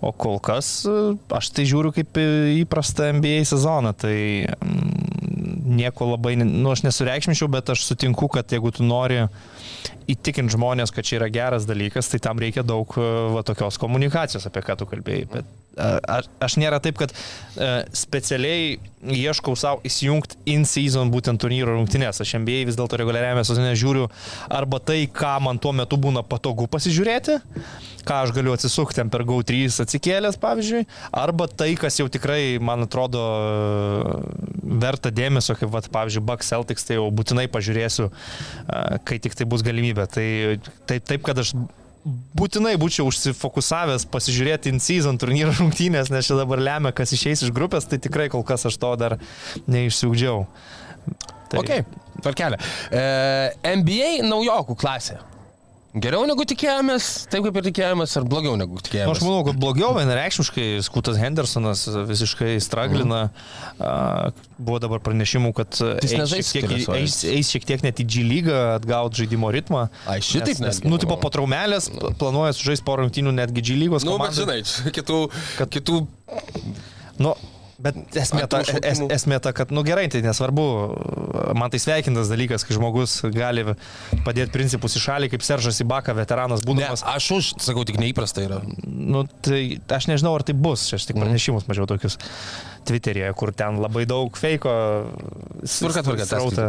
O kol kas e, aš tai žiūriu kaip įprastą NBA sezoną, tai mm, nieko labai, nu aš nesureikšminčiau, bet aš sutinku, kad jeigu tu nori įtikinti žmonės, kad čia yra geras dalykas, tai tam reikia daug e, va, tokios komunikacijos, apie ką tu kalbėjai. Bet e, aš, aš nėra taip, kad specialiai ieškau savo įsijungti in-season būtent turnyro rungtynės. Aš NBA vis dėlto reguliariame sezone žiūriu arba tai, ką man tuo metu būna patogu pasižiūrėti, ką aš galiu atsisukti ten per GAU3 atsikėlęs, pavyzdžiui, arba tai, kas jau tikrai, man atrodo, verta dėmesio, kaip, vat, pavyzdžiui, Bucks Celtics, tai jau būtinai pažiūrėsiu, kai tik tai bus galimybė. Tai taip, taip kad aš būtinai būčiau užsifokusavęs pasižiūrėti in season turnyro rungtynės, nes čia dabar lemia, kas išeis iš grupės, tai tikrai kol kas aš to dar neišsiugdžiau. Tai, Ok, tvarkelė. E, NBA naujokų klasė. Geriau negu tikėjomės, taip kaip ir tikėjomės, ar blogiau negu Nu, tikėjomės? aš manau, kad blogiau, vienareikšmiškai, Skutas Hendersonas visiškai straglina. A, Buvo dabar pranešimų, kad jis eis šiek, tiek, eis, eis šiek tiek net į G lygą, atgauti žaidimo ritmą. Ai, šitaip nes, nes, netgi. nu, tipo po traumelės pl- planuoja sužaisti po rungtynių netgi G lygos. Nu, bet žinai, kitų, Kad- kitų Nu, bet esmė ta, es, esmė ta, kad, nu gerai, tai nesvarbu, man tai sveikintas dalykas, kai žmogus gali padėti principus į šalį, kaip Seržas Ibaka, veteranas Ne, būdamas. aš už, sakau, tik neįprasta yra. Nu, tai aš nežinau, ar tai bus, aš tik pranešimus mačiau tokius Twitter'e, kur ten labai daug feiko. Tvarka, tvarka, srautą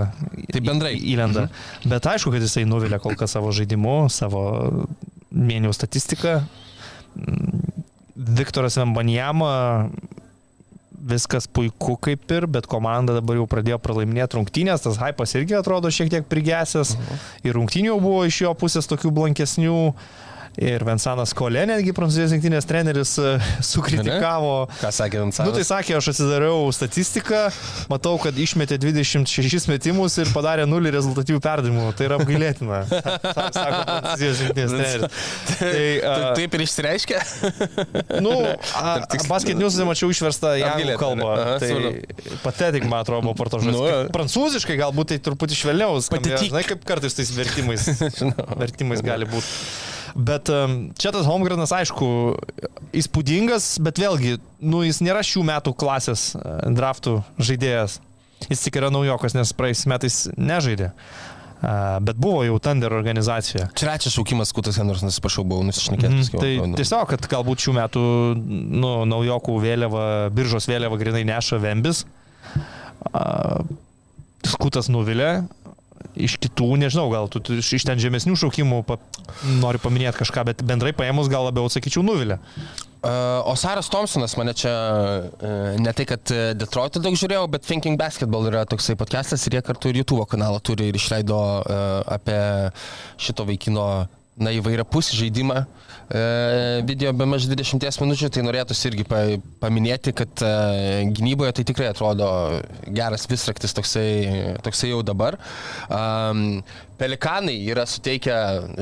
Tai bendrai. Įlenda. Bet aišku, kad jisai nuvilia kol kas savo žaidimu, savo mėnesių statistiką. Mm, Viktoras Vembanjama viskas puiku kaip ir, bet komanda dabar jau pradėjo pralaiminėti rungtynės, tas hypas irgi atrodo šiek tiek prigesęs. Ir rungtynių buvo iš jo pusės tokių blankesnių. Ir Vensanas Kolė, netgi prancūzijos rinktinės treneris, e, sukritikavo. Ką sakė Vansanas? Nu tai sakė, aš atsidariau statistiką, matau, kad išmetė 26 metimus ir padarė nulį rezultatyvių perdavimų. Tai yra apgailėtina. Sako prancūzijos rinktinės treneris. Tai, a, Taip- ir išsireiškia? Nu, basket news mačiau išverstą į anglų kalbą. ne? Aha, Tai patetik, man atrodo, buvo porto žodis. Nu. Prancūziškai galbūt tai truputį švelniau. Patetik. Žinai, kaip kartais tais vertimais, vertimais gali būti. Bet čia tas Holmgrenas, aišku, įspūdingas, bet vėlgi, nu, jis nėra šių metų klasės draftų žaidėjas. Jis tik yra naujokas, nes praeis metais nežaidė. Bet buvo jau Thunder organizacija. Trečias šaukimas Kutas Hendersonas, atsiprašau, buvau nusišnekėjęs. tai tiesiog, kad galbūt šių metų nu, naujokų vėliava, biržos vėliava grinai neša Vembis. Skutas nuvilė. Iš kitų, nežinau, gal tu tu iš ten žemesnių šaukimų pa, nori paminėti kažką, bet bendrai paėmus gal labiau sakyčiau nuvilė. Uh, o Saras Thompsonas mane čia, uh, ne tai, kad uh, Detroit'e daug žiūrėjau, bet Thinking Basketball yra toksai podcastas ir jie kartu ir YouTube kanalą turi ir išleido apie šito vaikino, na, įvairią pusį žaidimą. Uh, video be maž 20 minučių, tai norėtųsi irgi pa, paminėti, kad uh, gynyboje tai tikrai atrodo geras visraktis toksai, toksai jau dabar. Um, Pelikanai yra suteikę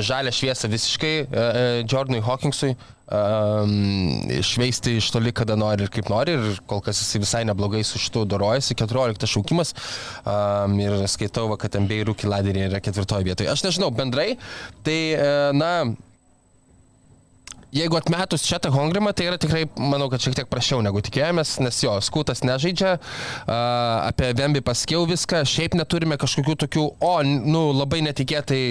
žalę šviesą visiškai uh, Jordanui Hawkingsui um, šveisti iš toli, kada nori ir kaip nori. Ir kol kas jisai visai neblogai su šitu dorojasi. 14 šaukimas. Um, ir skaitau, kad MBA rūkį laderį yra ketvirtoje vietoje. Aš nežinau, bendrai, tai, e, na, Jeigu atmetus čia tą Hongrimą, tai yra tikrai, manau, kad šiek tiek prašiau negu tikėjomės, nes jo, skutas nežaidžia, apie Vembi paskiau viską, šiaip neturime kažkokių tokių, o, nu, labai netikėtai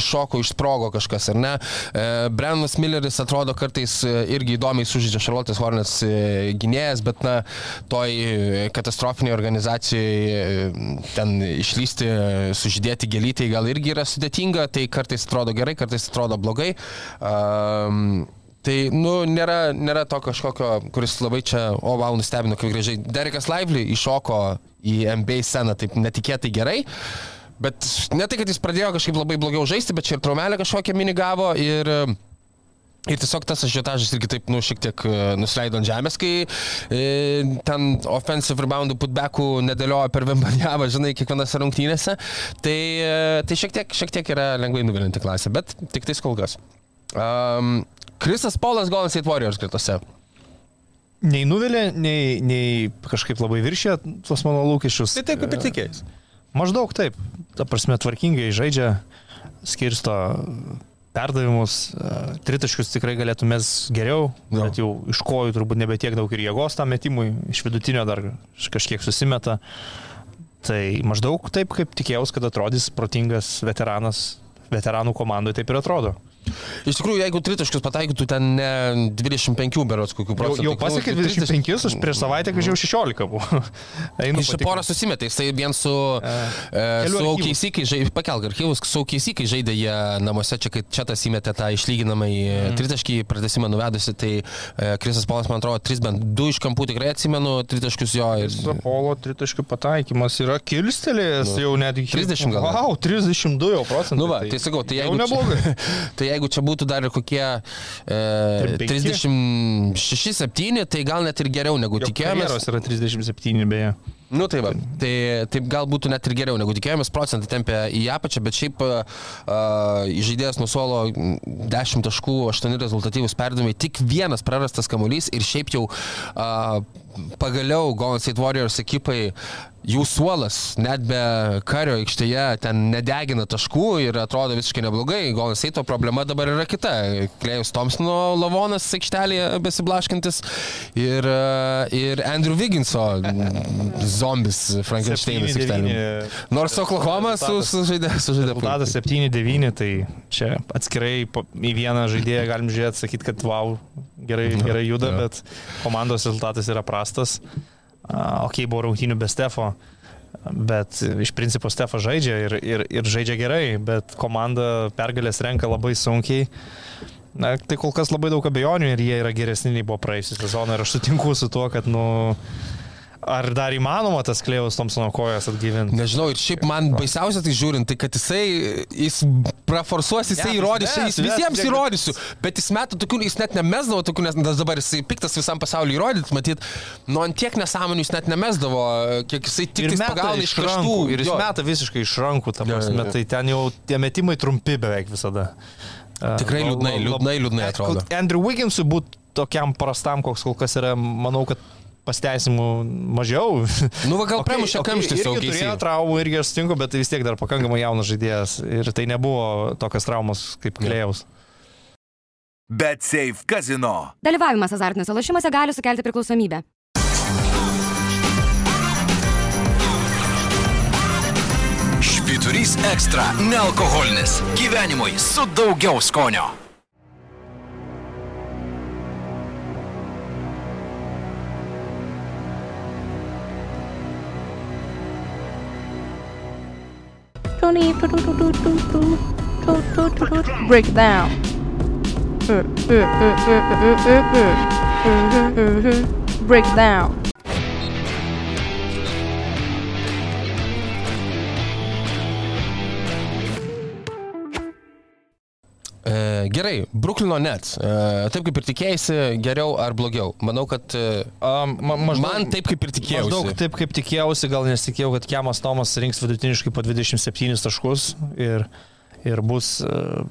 iššoko, išsprogo kažkas, ar ne. E, Brennas Milleris atrodo kartais e, irgi įdomiai sužydžia Charlotte's Hornets e, gynėjas, bet, na, toj katastrofiniai organizacijai ten išlysti, sužydėti gelytai gal irgi yra sudėtinga, tai kartais atrodo gerai, kartais atrodo blogai. Um, Tai, nu, nėra, nėra to kažkokio, kuris labai čia, o, wow, nustebino, kaip gražiai. Derekas Lively iššoko į NBA sceną taip netikėtai gerai. Bet ne tai, kad jis pradėjo kažkaip labai blogiau žaisti, bet čia ir traumelę kažkokią mini gavo ir... Ir tiesiog tas ažiotažas irgi taip, nu, šiek tiek e, nusileido ant žemės, kai e, ten offensive reboundų putbackų nedėliojo per Vembanjavą, žinai, kiekvienose rungtynėse. Tai, e, tai šiek, tiek, šiek tiek yra lengvai nuvilinti klasė, bet tik tais kol kas. Um, Krisas Polas Golden State Warriors gretose. nei nuvilė, nei, nei kažkaip labai viršė tuos mano lūkesčius. Tai taip kaip ir tikėjais. Maždaug taip. Ta prasme, tvarkingai žaidžia, skirsto perdavimus, e, tritaškius tikrai galėtumės geriau, Jo. bet jau iš kojų turbūt nebe tiek daug ir jėgos tam metimui, iš vidutinio dar kažkiek susimeta. Tai maždaug taip, kaip tikėjausi, kad atrodys protingas veteranas, veteranų komandoje taip ir atrodo. Iš tikrųjų, jeigu tritaškius pataikytų ten ne 25 berots kokių Jau, procentų. jau pasiekė 25, aš prieš savaitę kažkaip 16 buvo. Einu Iš porą susimetė, jisai vien su, e, su archyvų. OKC, kai žaidė, pakelk archyvus, su OKC, kai žaidė jie namuose, čia kai čia tas įmetė tą išlyginamą į Mhm. tritaškį, pratesimą nuvedusi, tai e, Krisas Polas, man atrodo, 3 bent 2 iš kampų tikrai atsimenu, tritaškius jo. Ir, Sapolo tritaškių pataikymas yra kilstelėjęs Nu, jau net iki 30 gal. Wow, 32 jau procentų. Nu va, tai sakau, tai jau jeigu, neblogai. tai jeigu čia būtų dar kokie e, 35? 36-7, tai gal net ir geriau negu Jo tikėjomės. karjeros yra 37 beje. Nu tai va, tai taip gal būtų net ir geriau negu tikėjomės, procentai tempia į apačią, bet šiaip uh, žaidėjas nuo suolo 10 taškų, 8 rezultatyvus perdavimai, tik vienas prarastas kamuolys ir šiaip jau uh, pagaliau Golden State Warriors ekipai jų suolas net be kario aikštėje ten nedegina taškų ir atrodo visiškai neblogai. Golden State problema dabar yra kita. Klejus Thompsono lavonas aikštelėje besiblaškintis ir, uh, ir Andrew Wigginso zombis Frankensteinas aikštelėje. Nors Oklahoma su, su su. Rezultatas 7-9, tai čia atskirai į vieną žaidėją galim žiūrėti, sakyti, kad wow, gerai, gerai juda, bet komandos rezultatas yra prastas. Uh, ok, buvo rungtynių be Stefo, bet iš principo Stefas žaidžia ir, ir, ir žaidžia gerai, bet komanda pergalės renka labai sunkiai. Na, tai kol kas labai daug abejonių ir jie yra geresni nei buvo praėjusią sezoną ir aš sutinku su tuo, kad, nu, ar dar įmanoma tas Klejus Thompsono kojas atgyvinti. Nežinau, ir šiaip man baisiausia tai žiūrint, tai kad jisai, jis praforsuos, jisai Ne, įrodys, jis mes visiems tiek- įrodysiu, bet jis metų tokių, jis net nemesdavo tokių, nes dabar jisai piktas visam pasauliu įrodyti, matyt, nu ant tiek nesąmonių jis net nemesdavo, kiek jisai tik meta pagauna iš rankų. Ir jis Jo. meta visiškai iš rankų, tam jo, prasme, jo. tai ten jau tie metimai trumpi beveik visada. Tikrai liūdnai, liūdnai, liūdnai atrodo. Kol Andrew Wigginsui būtų tokiam prastam, koks kol kas yra, manau, kad pasteisimų mažiau. Nu, va, gal pramušė kamštis jau. OKC. Turėjo traumų irgi aš sutinku, bet tai vis tiek dar pakankamai jaunas žaidėjas. Ir tai nebuvo tokios traumos kaip Klėjaus. Bet Safe Casino. Dalyvavimas azartiniuose lošimuose gali sukelti priklausomybę. Švyturys ekstra - nealkoholinis. Gyvenimui su daugiau skonio. Break down. Break down. E, gerai, Bruklino Nets. E, taip kaip ir tikėjai, geriau ar blogiau? Manau, kad e, ma, maždaug, man taip kaip ir tikėjausi. Maždaug taip kaip tikėjausi, gal nesitikėjau, kad Kemas Tomas rinks vidutiniškai po 27 taškus ir, ir bus uh,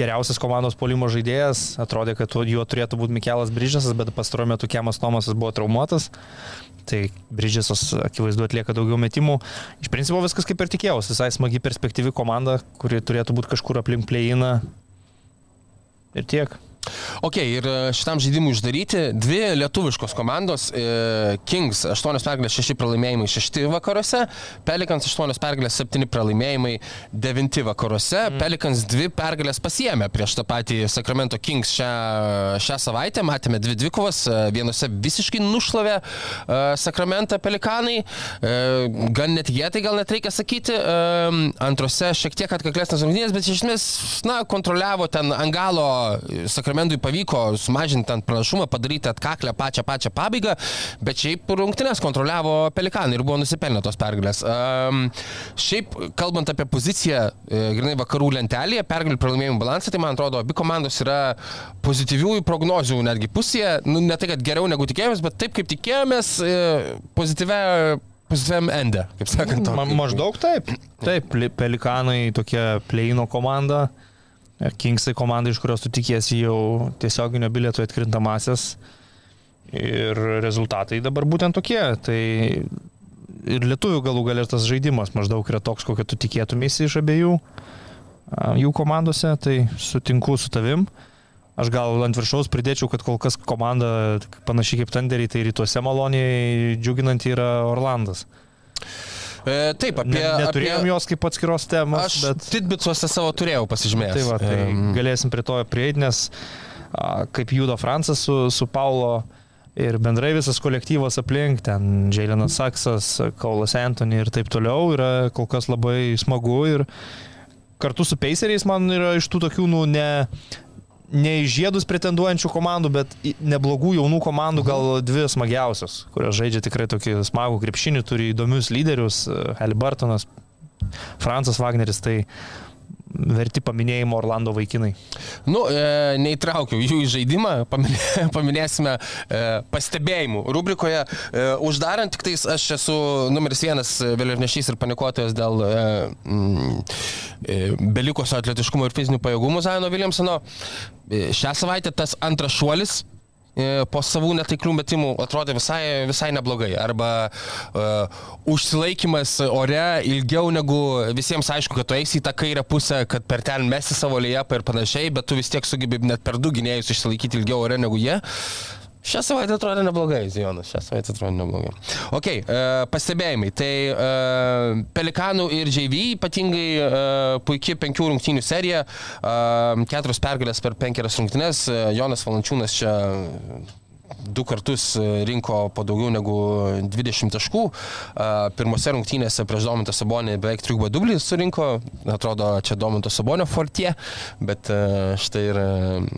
geriausias komandos polimo žaidėjas. Atrodė, kad juo turėtų būti Mikelas Bridžesas, bet pastaruoju metu Kemas Tomasas buvo traumuotas. Tai Bridžesas akivaizdu atlieka daugiau metimų. Iš principo viskas kaip ir tikėjausi. Visai smagi perspektyvi komanda, kuri turėtų būti kažkur aplink pleiną. Ir tiek. Ok, ir e, šitam žaidimui uždaryti dvi lietuviškos komandos. e, Kings 8 pergalės 6 pralaimėjimai 6 vakaruose, Pelikans 8 pergalės 7 pralaimėjimai 9 vakaruose. Mm. Pelikans 2 pergalės pasiemė prieš tą patį Sacramento Kings šią, šią savaitę. Matėme dvi dvikovas, e, vienose visiškai nušlavė Sacramento Pelikanai, gan netikėtai gal net reikia sakyti, antrose šiek tiek atkaklesnės rungtynės, bet iš esmės, na, kontroliavo ten ant galo Sakramentui pavyko sumažinti ten pranašumą, padaryti atkaklę pačią pačią pabaigą, bet šiaip rungtynės kontroliavo Pelikanai ir buvo nusipelnę tos pergalės. Um, šiaip, kalbant apie poziciją, e, grinai vakarų lentelėje, pergalių pralaimėjimų balansą, tai man atrodo, abi komandos yra pozityviųjų prognozių netgi pusėje, nu, ne tai, kad geriau negu tikėjomės, bet taip, kaip tikėjomės, e, pozityvia pozityviam ende, kaip sakant. Ma, maždaug taip. Taip, Li- Pelikanai tokia pleino komanda. Kingsai komanda, iš kurios tu tikiesi jau tiesioginio bilieto atkrintamasias. Ir rezultatai dabar būtent tokie. Tai ir lietuvių galų galia tas žaidimas maždaug yra toks, kokio tu tikėtumėsi iš abiejų jų komandose. Tai sutinku su tavim. Aš gal ant viršaus pridėčiau, kad kol kas komanda panašiai kaip Tanderiai, tai rytuose maloniai džiuginant yra Orlandas. E, taip, apie... Ne, neturėjom apie... jos kaip atskiros temos, Aš bet... Tidbicuose savo turėjau pasižymėjęs. Tai va, tai Em, galėsim prie to prieiti, nes a, kaip juda Francas su, su Paulo ir bendrai visas kolektyvas aplink, ten Jailinas Saksas, Kaulas Anthony ir taip toliau, yra kol kas labai smagu ir kartu su Paceriais man yra iš tų tokių, nu, ne, ne į žiedus pretenduojančių komandų, bet neblogų jaunų komandų gal dvi smagiausios, kurios žaidžia tikrai tokį smagų krepšinį, turi įdomius lyderius, Halibartonas, Francas Wagneris, tai verti paminėjimo Orlando vaikinai. Nu, e, neįtraukiau jų į žaidimą, paminė, paminėsime e, pastebėjimų. Rubrikoje e, uždarant, tik tais aš esu numeris vienas vėliavnešys ir panikuotojas dėl e, mm, e, belikusio atletiškumo ir fizinių pajėgumų Zaino Williamsono. E, šią savaitę tas antras šuolis e, po savų netaiklių metimų atrodė visai, visai neblogai. Arba uh, užsilaikimas ore ilgiau negu visiems aišku, kad tu eisi į tą kairę pusę, kad per ten mesi savo lėjapą ir panašiai, bet tu vis tiek sugebi net per du gynėjus išsilaikyti ilgiau ore negu jie. Šią savaitę atrodo neblogai, Zijonas, šią savaitę atrodo neblogai. Ok, e, pastebėjimai. Tai e, Pelikanų ir JV ypatingai e, puikiai penkių rungtynių serija, e, keturios pergalės per penkerias rungtynes. E, Jonas Valančiūnas čia du kartus e, rinko po daugiau negu 20 taškų. E, Pirmose rungtynėse prieš Domintą Sabonį beveik trigubą dublį surinko. Atrodo, čia Dominto Sabonio fortie, bet e, štai ir,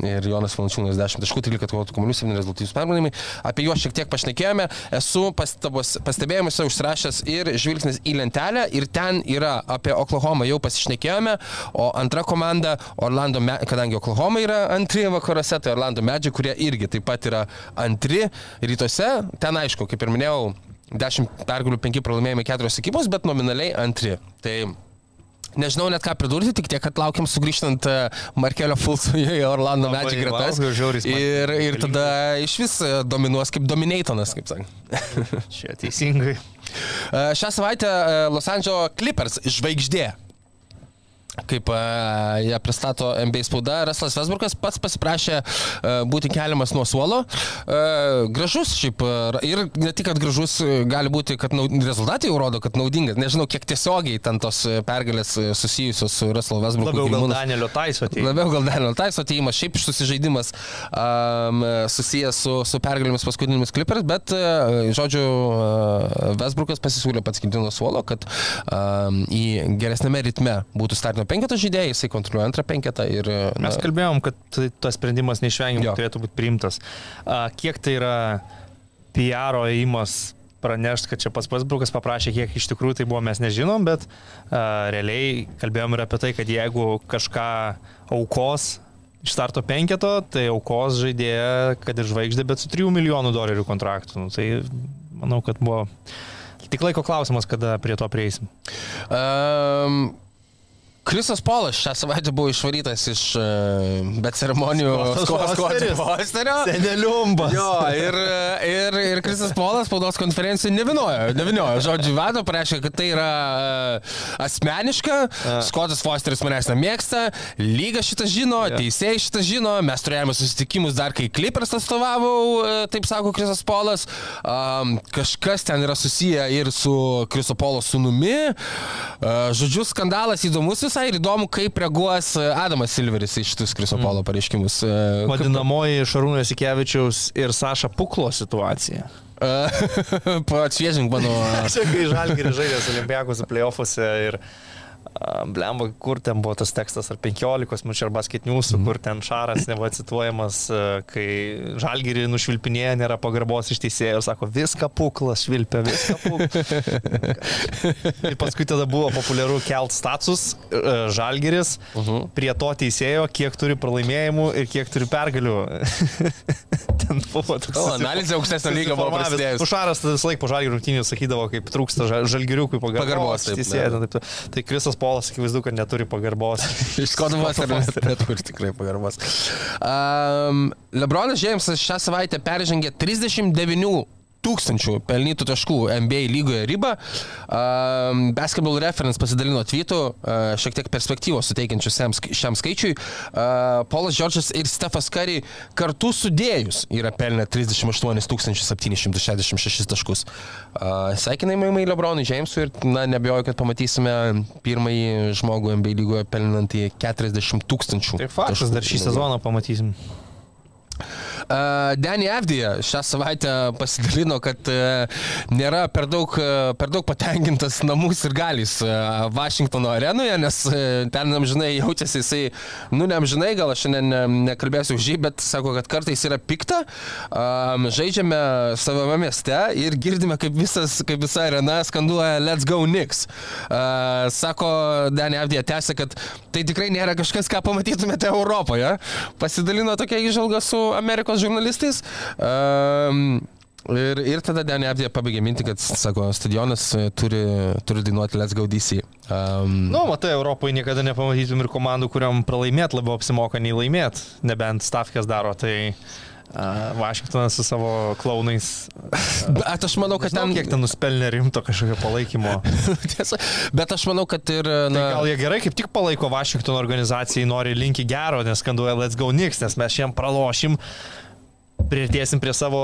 ir Jonas Valančiūnas 10 taškų, 13 kovotų kamuolių, 7 rezultatyvus permainimai. Apie juos šiek tiek pašnekėjome. Esu pastabos, pastebėjimuose užsirašęs ir žvilgsnis į lentelę ir ten yra apie Oklahomą jau pasišnekėjome, o antra komanda Orlando, kadangi Oklahoma yra antri vakaruose, tai Orlando Medžiai, kurie irgi taip pat yra antri rytuose. Ten aišku, kaip ir minėjau, 10 pergalių, 5 pralaimėjimai, 4 ekipos, bet nominaliai antri. Tai Nežinau net ką pridurti, tik tiek, kad laukiam sugrįžtant e, Markelio Fulsų į Orlando Magic gretas. Ir, ir tada iš vis e, dominuos kaip Dominatonas, kaip sakant. Čia teisingai. E, Šią savaitę Los Angeles Clippers žvaigždė. Kaip uh, ją pristato NBA spauda, Raslas Vesburgas pats pasiprašė uh, būti keliamas nuo suolo. Uh, gražus šiaip ir ne tik, kad gražus, gali būti, kad rezultatai jau rodo, kad naudingas. Nežinau, kiek tiesiogiai ten tos pergalės susijusios su Raslo Vesburgu. Labiau gal. Danielio Taiso atėjo. Labiau gal Daniel Taiso ateimas, šiaip susižaidimas um, susijęs su, su pergalėmis paskutinėmis klipers, bet, žodžiu, Vesbrukas pasisiūlė pats kilti nuo suolo, kad um, į geresnėme ritme būtų startinio penketo žaidėjai, jisai kontroliuoja antrą penketą ir... uh, Mes kalbėjom, kad tai- tas sprendimas neišvengiamai turėtų būti priimtas. Kiek tai yra PR įimas pranešti, kad čia pas Pasbrukas paprašė, kiek iš tikrųjų tai buvo, mes nežinom, bet a, realiai kalbėjom ir apie tai, kad jeigu kažką aukos iš starto penketo, tai aukos žaidėja, kad ir žvaigždė, bet su 3 milijonų dolerių kontraktų. Nu, tai manau, kad buvo tik laiko klausimas, kada prie to prieisim. Um, Krisas Polas šią savaitę buvo išvarytas iš uh, be ceremonijų Fosteris. Fosterio. Seneliumbas. Jo, ir, ir, ir Krisas Polas spaudos konferencijai neviniojo, neviniojo. Žodžiu, vado pareiškė, kad tai yra uh, asmeniška, Skotas Fosteris manęs nemėgsta, lyga šitą žino, teisėjai šitą žino, mes turėjome susitikimus dar kai Clippers atstovavau, taip sako Krisas Polas, um, kažkas ten yra susiję ir su Kriso Polo sunumi. Uh, žodžiu, skandalas įdomus visai įdomu, kaip reaguos uh, Adamas Silveris į šitus Kriso Polo pareiškimus. Kaip- Vadinamoji Šarūnės Ikevičiaus ir Saša Puklo situacija. Paatšviežink mano. Čia kai Žalgiris žaidė su Olimpiakos playoffuose ir blemba, kur ten buvo tas tekstas, ar 15 minučių, ar basket news, Mhm. kur ten Šaras nebuvo cituojamas, a, kai Žalgirį nušvilpinėja, nėra pagarbos iš teisėjų, sako, viską puklas švilpia, viską puklas. ir paskui tada buvo populiaru kelt status a, Žalgiris Mhm. prie to teisėjo, kiek turi pralaimėjimų ir kiek turi pergalių. ten buvo toks. O, analizė aukštesnio lygio buvo prasidėjus. Ušaras tada visą laiką po žalgių rungtynių sakydavo, kaip trūksta ža- žalgiriukui pagarbos. Pagarbos, taip, teisėjai, be taip, taip. Tai Krisas Polas akivaizdu, kad neturi pagarbos. Iš Kodovos ar net, neturi tikrai pagarbos. Um, Lebronas Džeimsas šią savaitę peržengė 39 tūkstančių pelnytų taškų NBA lygoje ribą. Um, Basketball Reference pasidalino tweetu, uh, šiek tiek perspektyvos suteikiančius šiam, šiam skaičiui. Uh, Polas Džordžas ir Stefas Curry kartu sudėjus yra pelnę 38 766 taškus. Uh, Sveikinimai Lebronui Džeimsui ir na, nebejoju, kad pamatysime pirmąjį žmogų NBA lygoje pelnantį 40 tūkstančių. Tai faktas, dar šį sezoną pamatysim. Danny Avdija šią savaitę pasidalino, kad uh, nėra per daug, uh, per daug patenkintas namus ir galys uh, Vašingtono arenoje, nes ten amžinai jaučiasi jisai, nu ne amžinai, gal aš šiandien ne, nekalbėsiu už jį, bet sako, kad kartais yra pikta. Žaidžiame savame mieste ir girdime, kaip, visas, kaip visa arena skanduoja Let's Go. Uh, sako Danny Avdija tęsia, kad tai tikrai nėra kažkas, ką pamatytumėte Europoje. Pasidalino tokia įžvalga su Amerikos žurnalistais. Um, Ir, ir tada Danė Abdija pabaigė mintį, kad, sako, stadionas e, turi, turi dainuoti Let's Go DC. Um, Nu, matai, Europoje niekada nepamatytum ir komandų, kuriam pralaimėt labiau apsimoka nei laimėt, nebent stavkės daro. Tai Vašingtonas su savo klaunais. bet aš manau, kad Žinau, ten... kiek ten nuspelnė rimto kažkokio palaikymo. Tiesa, bet aš manau, kad ir... Tai Na, gal jie gerai kaip tik palaiko Vašingtono organizacijai, nori linki gero, nes skanduoja Let's Go Knicks, nes mes šiam pralošim, prieartėsim prie savo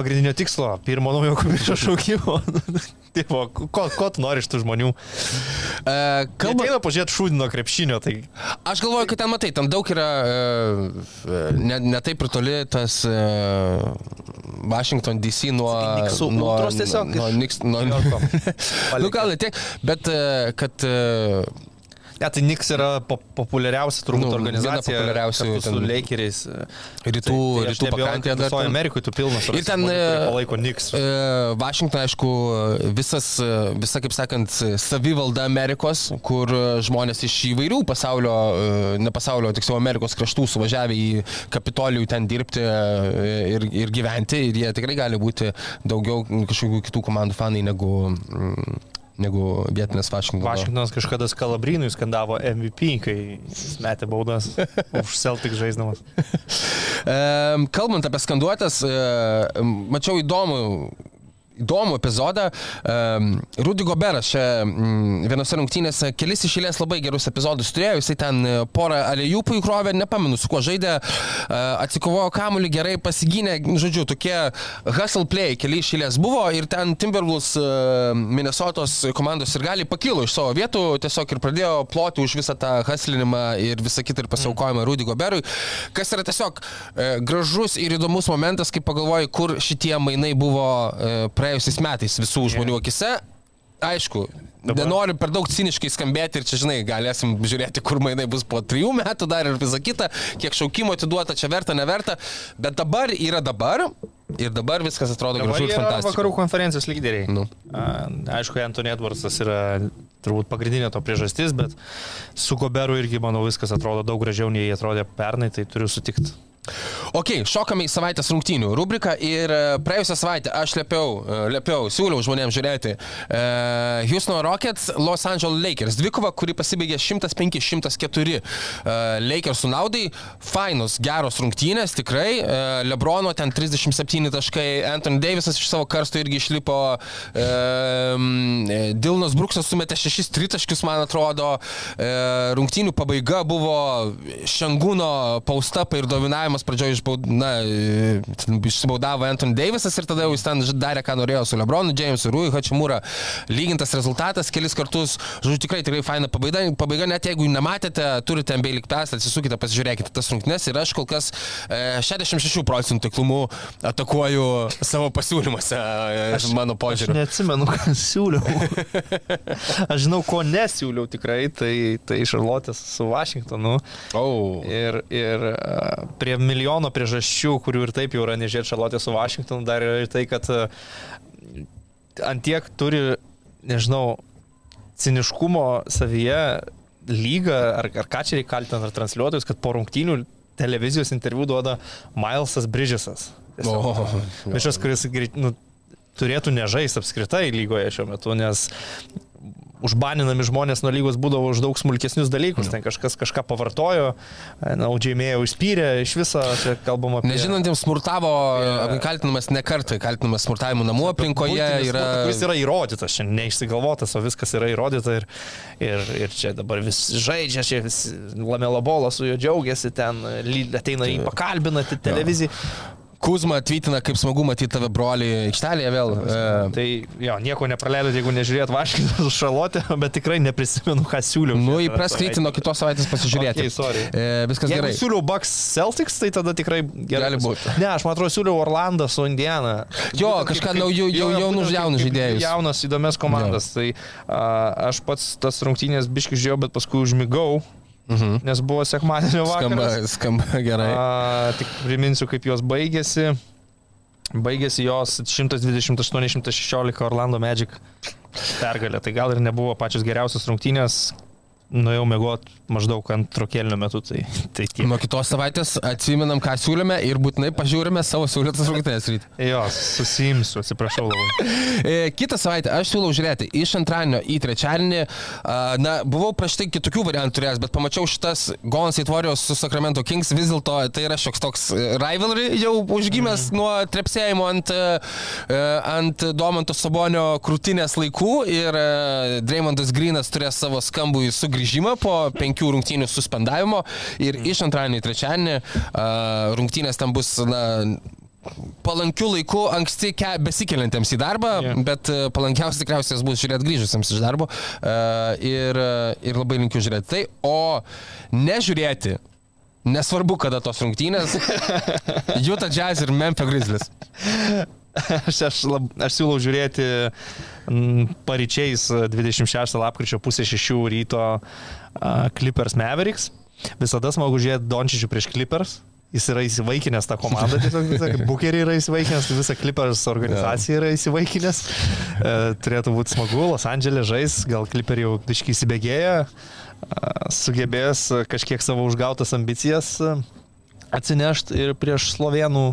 pagrindinio tikslo, pirmo naujo komičio šaukimo. Tipo, ko, ko tu nori iš tų žmonių? e, Kalba... Ateina pažiūrėti šūdino krepšinio, tai aš galvoju, kad ten matai, ten daug yra e, ne, ne taip ir toli tas e, Washington DC nuo... Knicksų nuo, ultros tiesiog Nuo, iš Knicks- nuo, Niujorko. nu gal ne tiek, bet e, kad... E, Ne, tai Niks yra po, populiariausia turbūt Nu, organizacija. populiariausių su Lakeriais. Rytų, tai aš rytų pakrantėje dar. Visoje Amerikoje tu pilnas. Ir ten, e, palaiko Niks. E, Vašington, aišku, visas, e, visa, kaip sakant, savivalda Amerikos, kur žmonės iš įvairių pasaulio, ne pasaulio, tiksliau Amerikos kraštų suvažiavę į Kapitolijų ten dirbti ir, ir gyventi. Ir jie tikrai gali būti daugiau kažkokių kitų komandų fanai negu, mm, negu vietinės Vašingtono. Vašingtonas kažkada Skalabrinui skandavo MVP, kai jis metė baudas už Celtic žaisdamas. Kalbant apie skanduotės, e, mačiau įdomų, įdomų epizodą. Rudy Goberas čia mm, vienose rungtynėse kelis išėlės labai gerus epizodus turėjo. Jisai ten e, porą alejupų įkrovė, nepamenu su kuo žaidė, e, atsikovojo kamuolį gerai, pasigynė, žodžiu, tokie hustle play keli išėlės buvo ir ten Timberwolves e, Minnesotos komandos ir gali pakilo iš savo vietų, tiesiog ir pradėjo ploti už visą tą hustlinimą ir visą kitą ir pasiaukojimą Rudy Goberui, kas yra tiesiog gražus ir įdomus momentas, kai pagalvoji, kur šitie mainai buvo e, praėjusiais metais visų žmonių akise. Aišku, Dabar- nenoriu per daug ciniškai skambėti ir čia, žinai, galėsim žiūrėti, kur mainai bus po trijų metų dar ir visą kitą, kiek šaukimo atiduota, čia verta, neverta, bet dabar yra dabar ir dabar viskas atrodo Dabar gražu ir fantastiška. vakarų konferencijos lyderiai. Nu. Aišku, Anthony Edwardsas yra turbūt pagrindinė to priežastis, bet su Goberu irgi, manau, viskas atrodo daug gražiau nei atrodė pernai, tai turiu sutikti. Ok, šokame į savaitės rungtynių rubriką ir e, praėjusią savaitę aš liepiau, e, liepiau, siūliau žmonėms žiūrėti uh, Houston Rockets, Los Angeles Lakers. Dvikova, kuri pasibaigė 105-104 uh, Lakersų naudai. Fainos, geros rungtynės, tikrai. Uh, Lebrono ten 37 taškai, Anthony Davisas iš savo karsto irgi išlipo. Uh, Dilnas Bruksas sumetė 6 tritaškius, man atrodo. Uh, rungtynių pabaiga buvo Šangūno paustapai ir dominavimas pradžioje išbaud, na, e, išsibaudavo Anthony Davisas ir tada jau jis ten darė, ką norėjo su Lebronu, Jamesu, Rui, Hačimūra. Lygintas rezultatas kelis kartus, žodžiu, tikrai tikrai faina pabaiga, pabaiga net jeigu nematėte, turite MB Likpes, atsisukite, pasižiūrėkite tas rungtynes ir aš kol kas e, 66 procentų tiklumu atakuoju savo pasiūlymuose, e, mano Aš požiūriu. neatsimenu, ką siūliau. Aš žinau, ko nesiūliau tikrai, tai, tai Šarlotės su Vašingtonu. Oh. Ir, ir prie milijono priežasčių, kurių ir taip jau yra nežiūrėti Šarlotė su Vašingtonu, dar yra ir tai, kad a, antiek turi, nežinau, ciniškumo savyje lyga, ar, ar ką čia reikia kaltinti, ar transliuotojus, kad po rungtynių televizijos interviu duoda Milesas Bridgesas. Bičias, kuris nu, turėtų nežaisti apskritai lygoje šiuo metu, nes užbaninami žmonės nuo lygos būdavo už daug smulkesnius dalykus. Ten kažkas kažką pavartojo, naudžiamėjo užspyrė, iš viso čia kalbama apie... Nežinantiems smurtavo, yeah. kaltinamas ne kartą, kaltinamas smurtavimu namų aplinkoje yra... Kuris yra įrodytas, čia neišsigalvotas, o viskas yra įrodyta ir, ir, ir čia dabar vis žaidžia, čia vis lamela bola su juo džiaugiasi, ten ateina į pakalbiną te- televiziją. Kuzma atvytina, kaip smagu matyti tave brolį aikštelėje vėl. E, Tai jo, nieko nepraleidot, jeigu nežiūrėt Vašingtoną su Šarlotė, bet tikrai neprisimenu, ką siūliau. nu, įprask eiti nuo kitos savaitės pasižiūrėti. Okay, sorry. e, viskas Jeigu gerai. siūliau Bucks Celtics, tai tada tikrai gerai. Gali būt. Ne, aš man atrodo siūliau Orlando su Indiana. Jo, Būtent kažką naujų- jo, jau- jo, jaunus- jaunus žaidėjus. Jaunas įdomias komandas. Tai a, aš pats tas rungtynės biški žiūrėjau, bet paskui užmigau, Mhm. nes buvo sekmadienio Skamba, vakaras. skamba gerai. A, tik priminsiu, kaip jos baigėsi. Baigėsi jos 128-116 Orlando Magic pergalė. Tai gal ir nebuvo pačios geriausios rungtynės. Nuėjau mėgoti maždaug antro kelio metu. Tai, tai tiek. Nuo kitos savaitės atsiminam, ką siūlėme ir būtinai pažiūrime savo siūlytas rungtynės ryte. Jo, susimsiu, atsiprašau labai. E, Kitą savaitę aš siūlau žiūrėti iš antradienio į trečiadienį. Na, buvau prieš tai kitokių variantų turėjęs, bet pamačiau šitas Golden State Warriors su Sacramento Kings. Vis dėlto tai yra šioks toks e, rivalry jau užgimęs mm. nuo trepsėjimo ant, e, ant Domanto Sabonio krūtinės laikų ir Dreymondas Greenas turės savo skambų sugrįžimą po penkių rungtynių suspendavimo. Ir iš antradienio į trečiadienį rungtynės ten bus, na, palankių laikų anksti ke, besikeliantiems į darbą, yeah. bet e, palankiausia tikriausiai bus žiūrėti grįžusiems iš darbo e, ir, e, ir labai linkiu žiūrėti tai, o nežiūrėti. Nesvarbu, kada tos rungtynės. Utah Jazz ir Memphis Grizzlies. Aš, aš, lab, aš siūlau žiūrėti paryčiais e, 26 lapkričio pusė 6 ryto uh, Clippers Mavericks. Visada smagu žiūrėti Dončičių prieš Clippers. Jis yra įsivaikinęs tą komandą, tiesiog visą, Bukeriai yra įsivaikinęs, tai visa Clippers organizacija yra įsivaikinęs. E, turėtų būti smagu, Los Andželė žais, gal Clipperiai jau biškai įsibėgėja, e, sugebės e, kažkiek savo užgautas ambicijas e, atsinešti ir prieš slovenų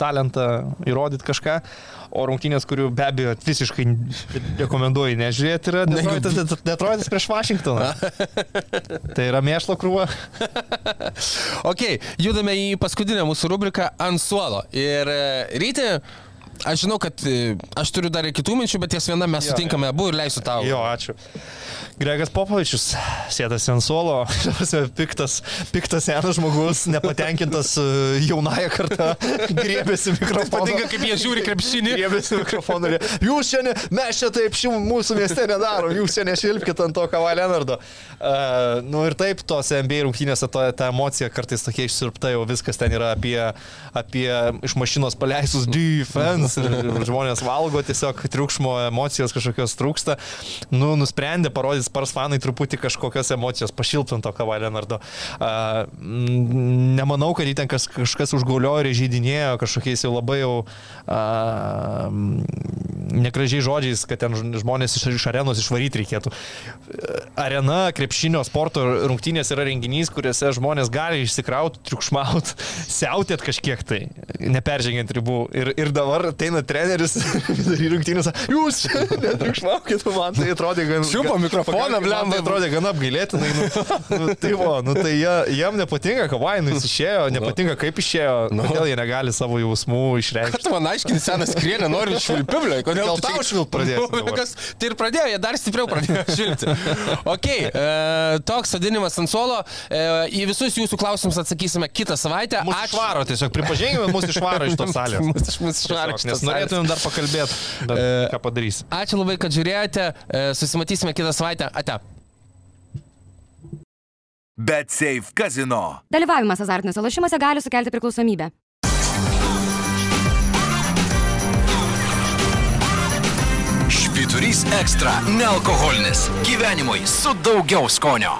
talentą įrodyti kažką, o rungtynės, kurių be abejo visiškai rekomenduoju nežiūrėti, yra Detroitas, Detroitas prieš Vašingtoną. Tai yra mėšlo krūva. Ok, judame į paskutinę mūsų rubriką ant suolo. Ir e, ryte, aš žinau, kad e, aš turiu dar ir kitų minčių, bet ties viena mes Jo, sutinkame abu ir leisiu tau. Jo, ačiū. Gregas Popovičius, sėdas ant suolo, piktas, piktas senas žmogus, nepatenkintas e, jaunąją kartą, griebėsi mikrofoną. Patinka, kaip jie žiūri krepšinį. Griebėsi mikrofoną jūs čia, ne, mes čia taip šių mūsų mieste nedarom, jūs čia nešilpkite ant to Kava Leonardo. Uh, nu ir taip, tose NBA rungtynėse to, ta emocija kartais tokia išsirpta, jau viskas ten yra apie, apie iš mašinos paleistus defense ir, ir žmonės valgo, tiesiog triukšmo emocijos kažkokios trūksta. Nu, nusprendė parodyti spars fanai truputį kažkokios emocijos, pašiltant to Kava Leonardo. Uh, nemanau, kad jį ten kas, kažkas užgauliojo ir žydinėjo kažkokiais jau labai jau uh, negražiai žodžiais, kad ten žmonės iš, iš arenos išvaryti reikėtų. Arena, krepšinio sporto rungtynės yra renginys, kuriuose žmonės gali išsikrauti, triukšmauti, siautėt kažkiek tai, neperžengiant ribų. Ir, ir dabar ateina treneris į rungtynės, jūs netriukšmaukit, man tai atrodė gan... Čiupo mikrofoną. Tai atrodė gan apgailėtinai. Nu, nu, tai, vo, nu, tai jie, jiem nepatinka, kavainų jis išėjo, nepatinka kaip išėjo, Nu. kodėl jie negali savo jausmų išreikšti. tu man aiškini, senas skrienė, nori švilpiblio? Kodėl Čia- tau dabar? kas- Tai ir pradėjo, jie dar stipriau pradėjo švilpti. Ok, e, toks sadinimas ant suolo. E, į visus jūsų klausimus atsakysime kitą savaitę. Mūsų išvaro, tiesiog pripažinkime, mūsų išvaro iš tos salės. Mūsų mūsų išvaro iš tos salės. norėtumėm dar pakalbėti, bet E, ką padarys. Ačiū labai, kad žiūrėjote. E, Susimatysime kitą savaitę. Ate. Bet Safe Casino. Dalyvavimas azartiniuose lošimuose gali sukelti priklausomybę. Švyturys ekstra - nealkoholinis. Gyvenimui su daugiau skonio.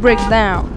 Break it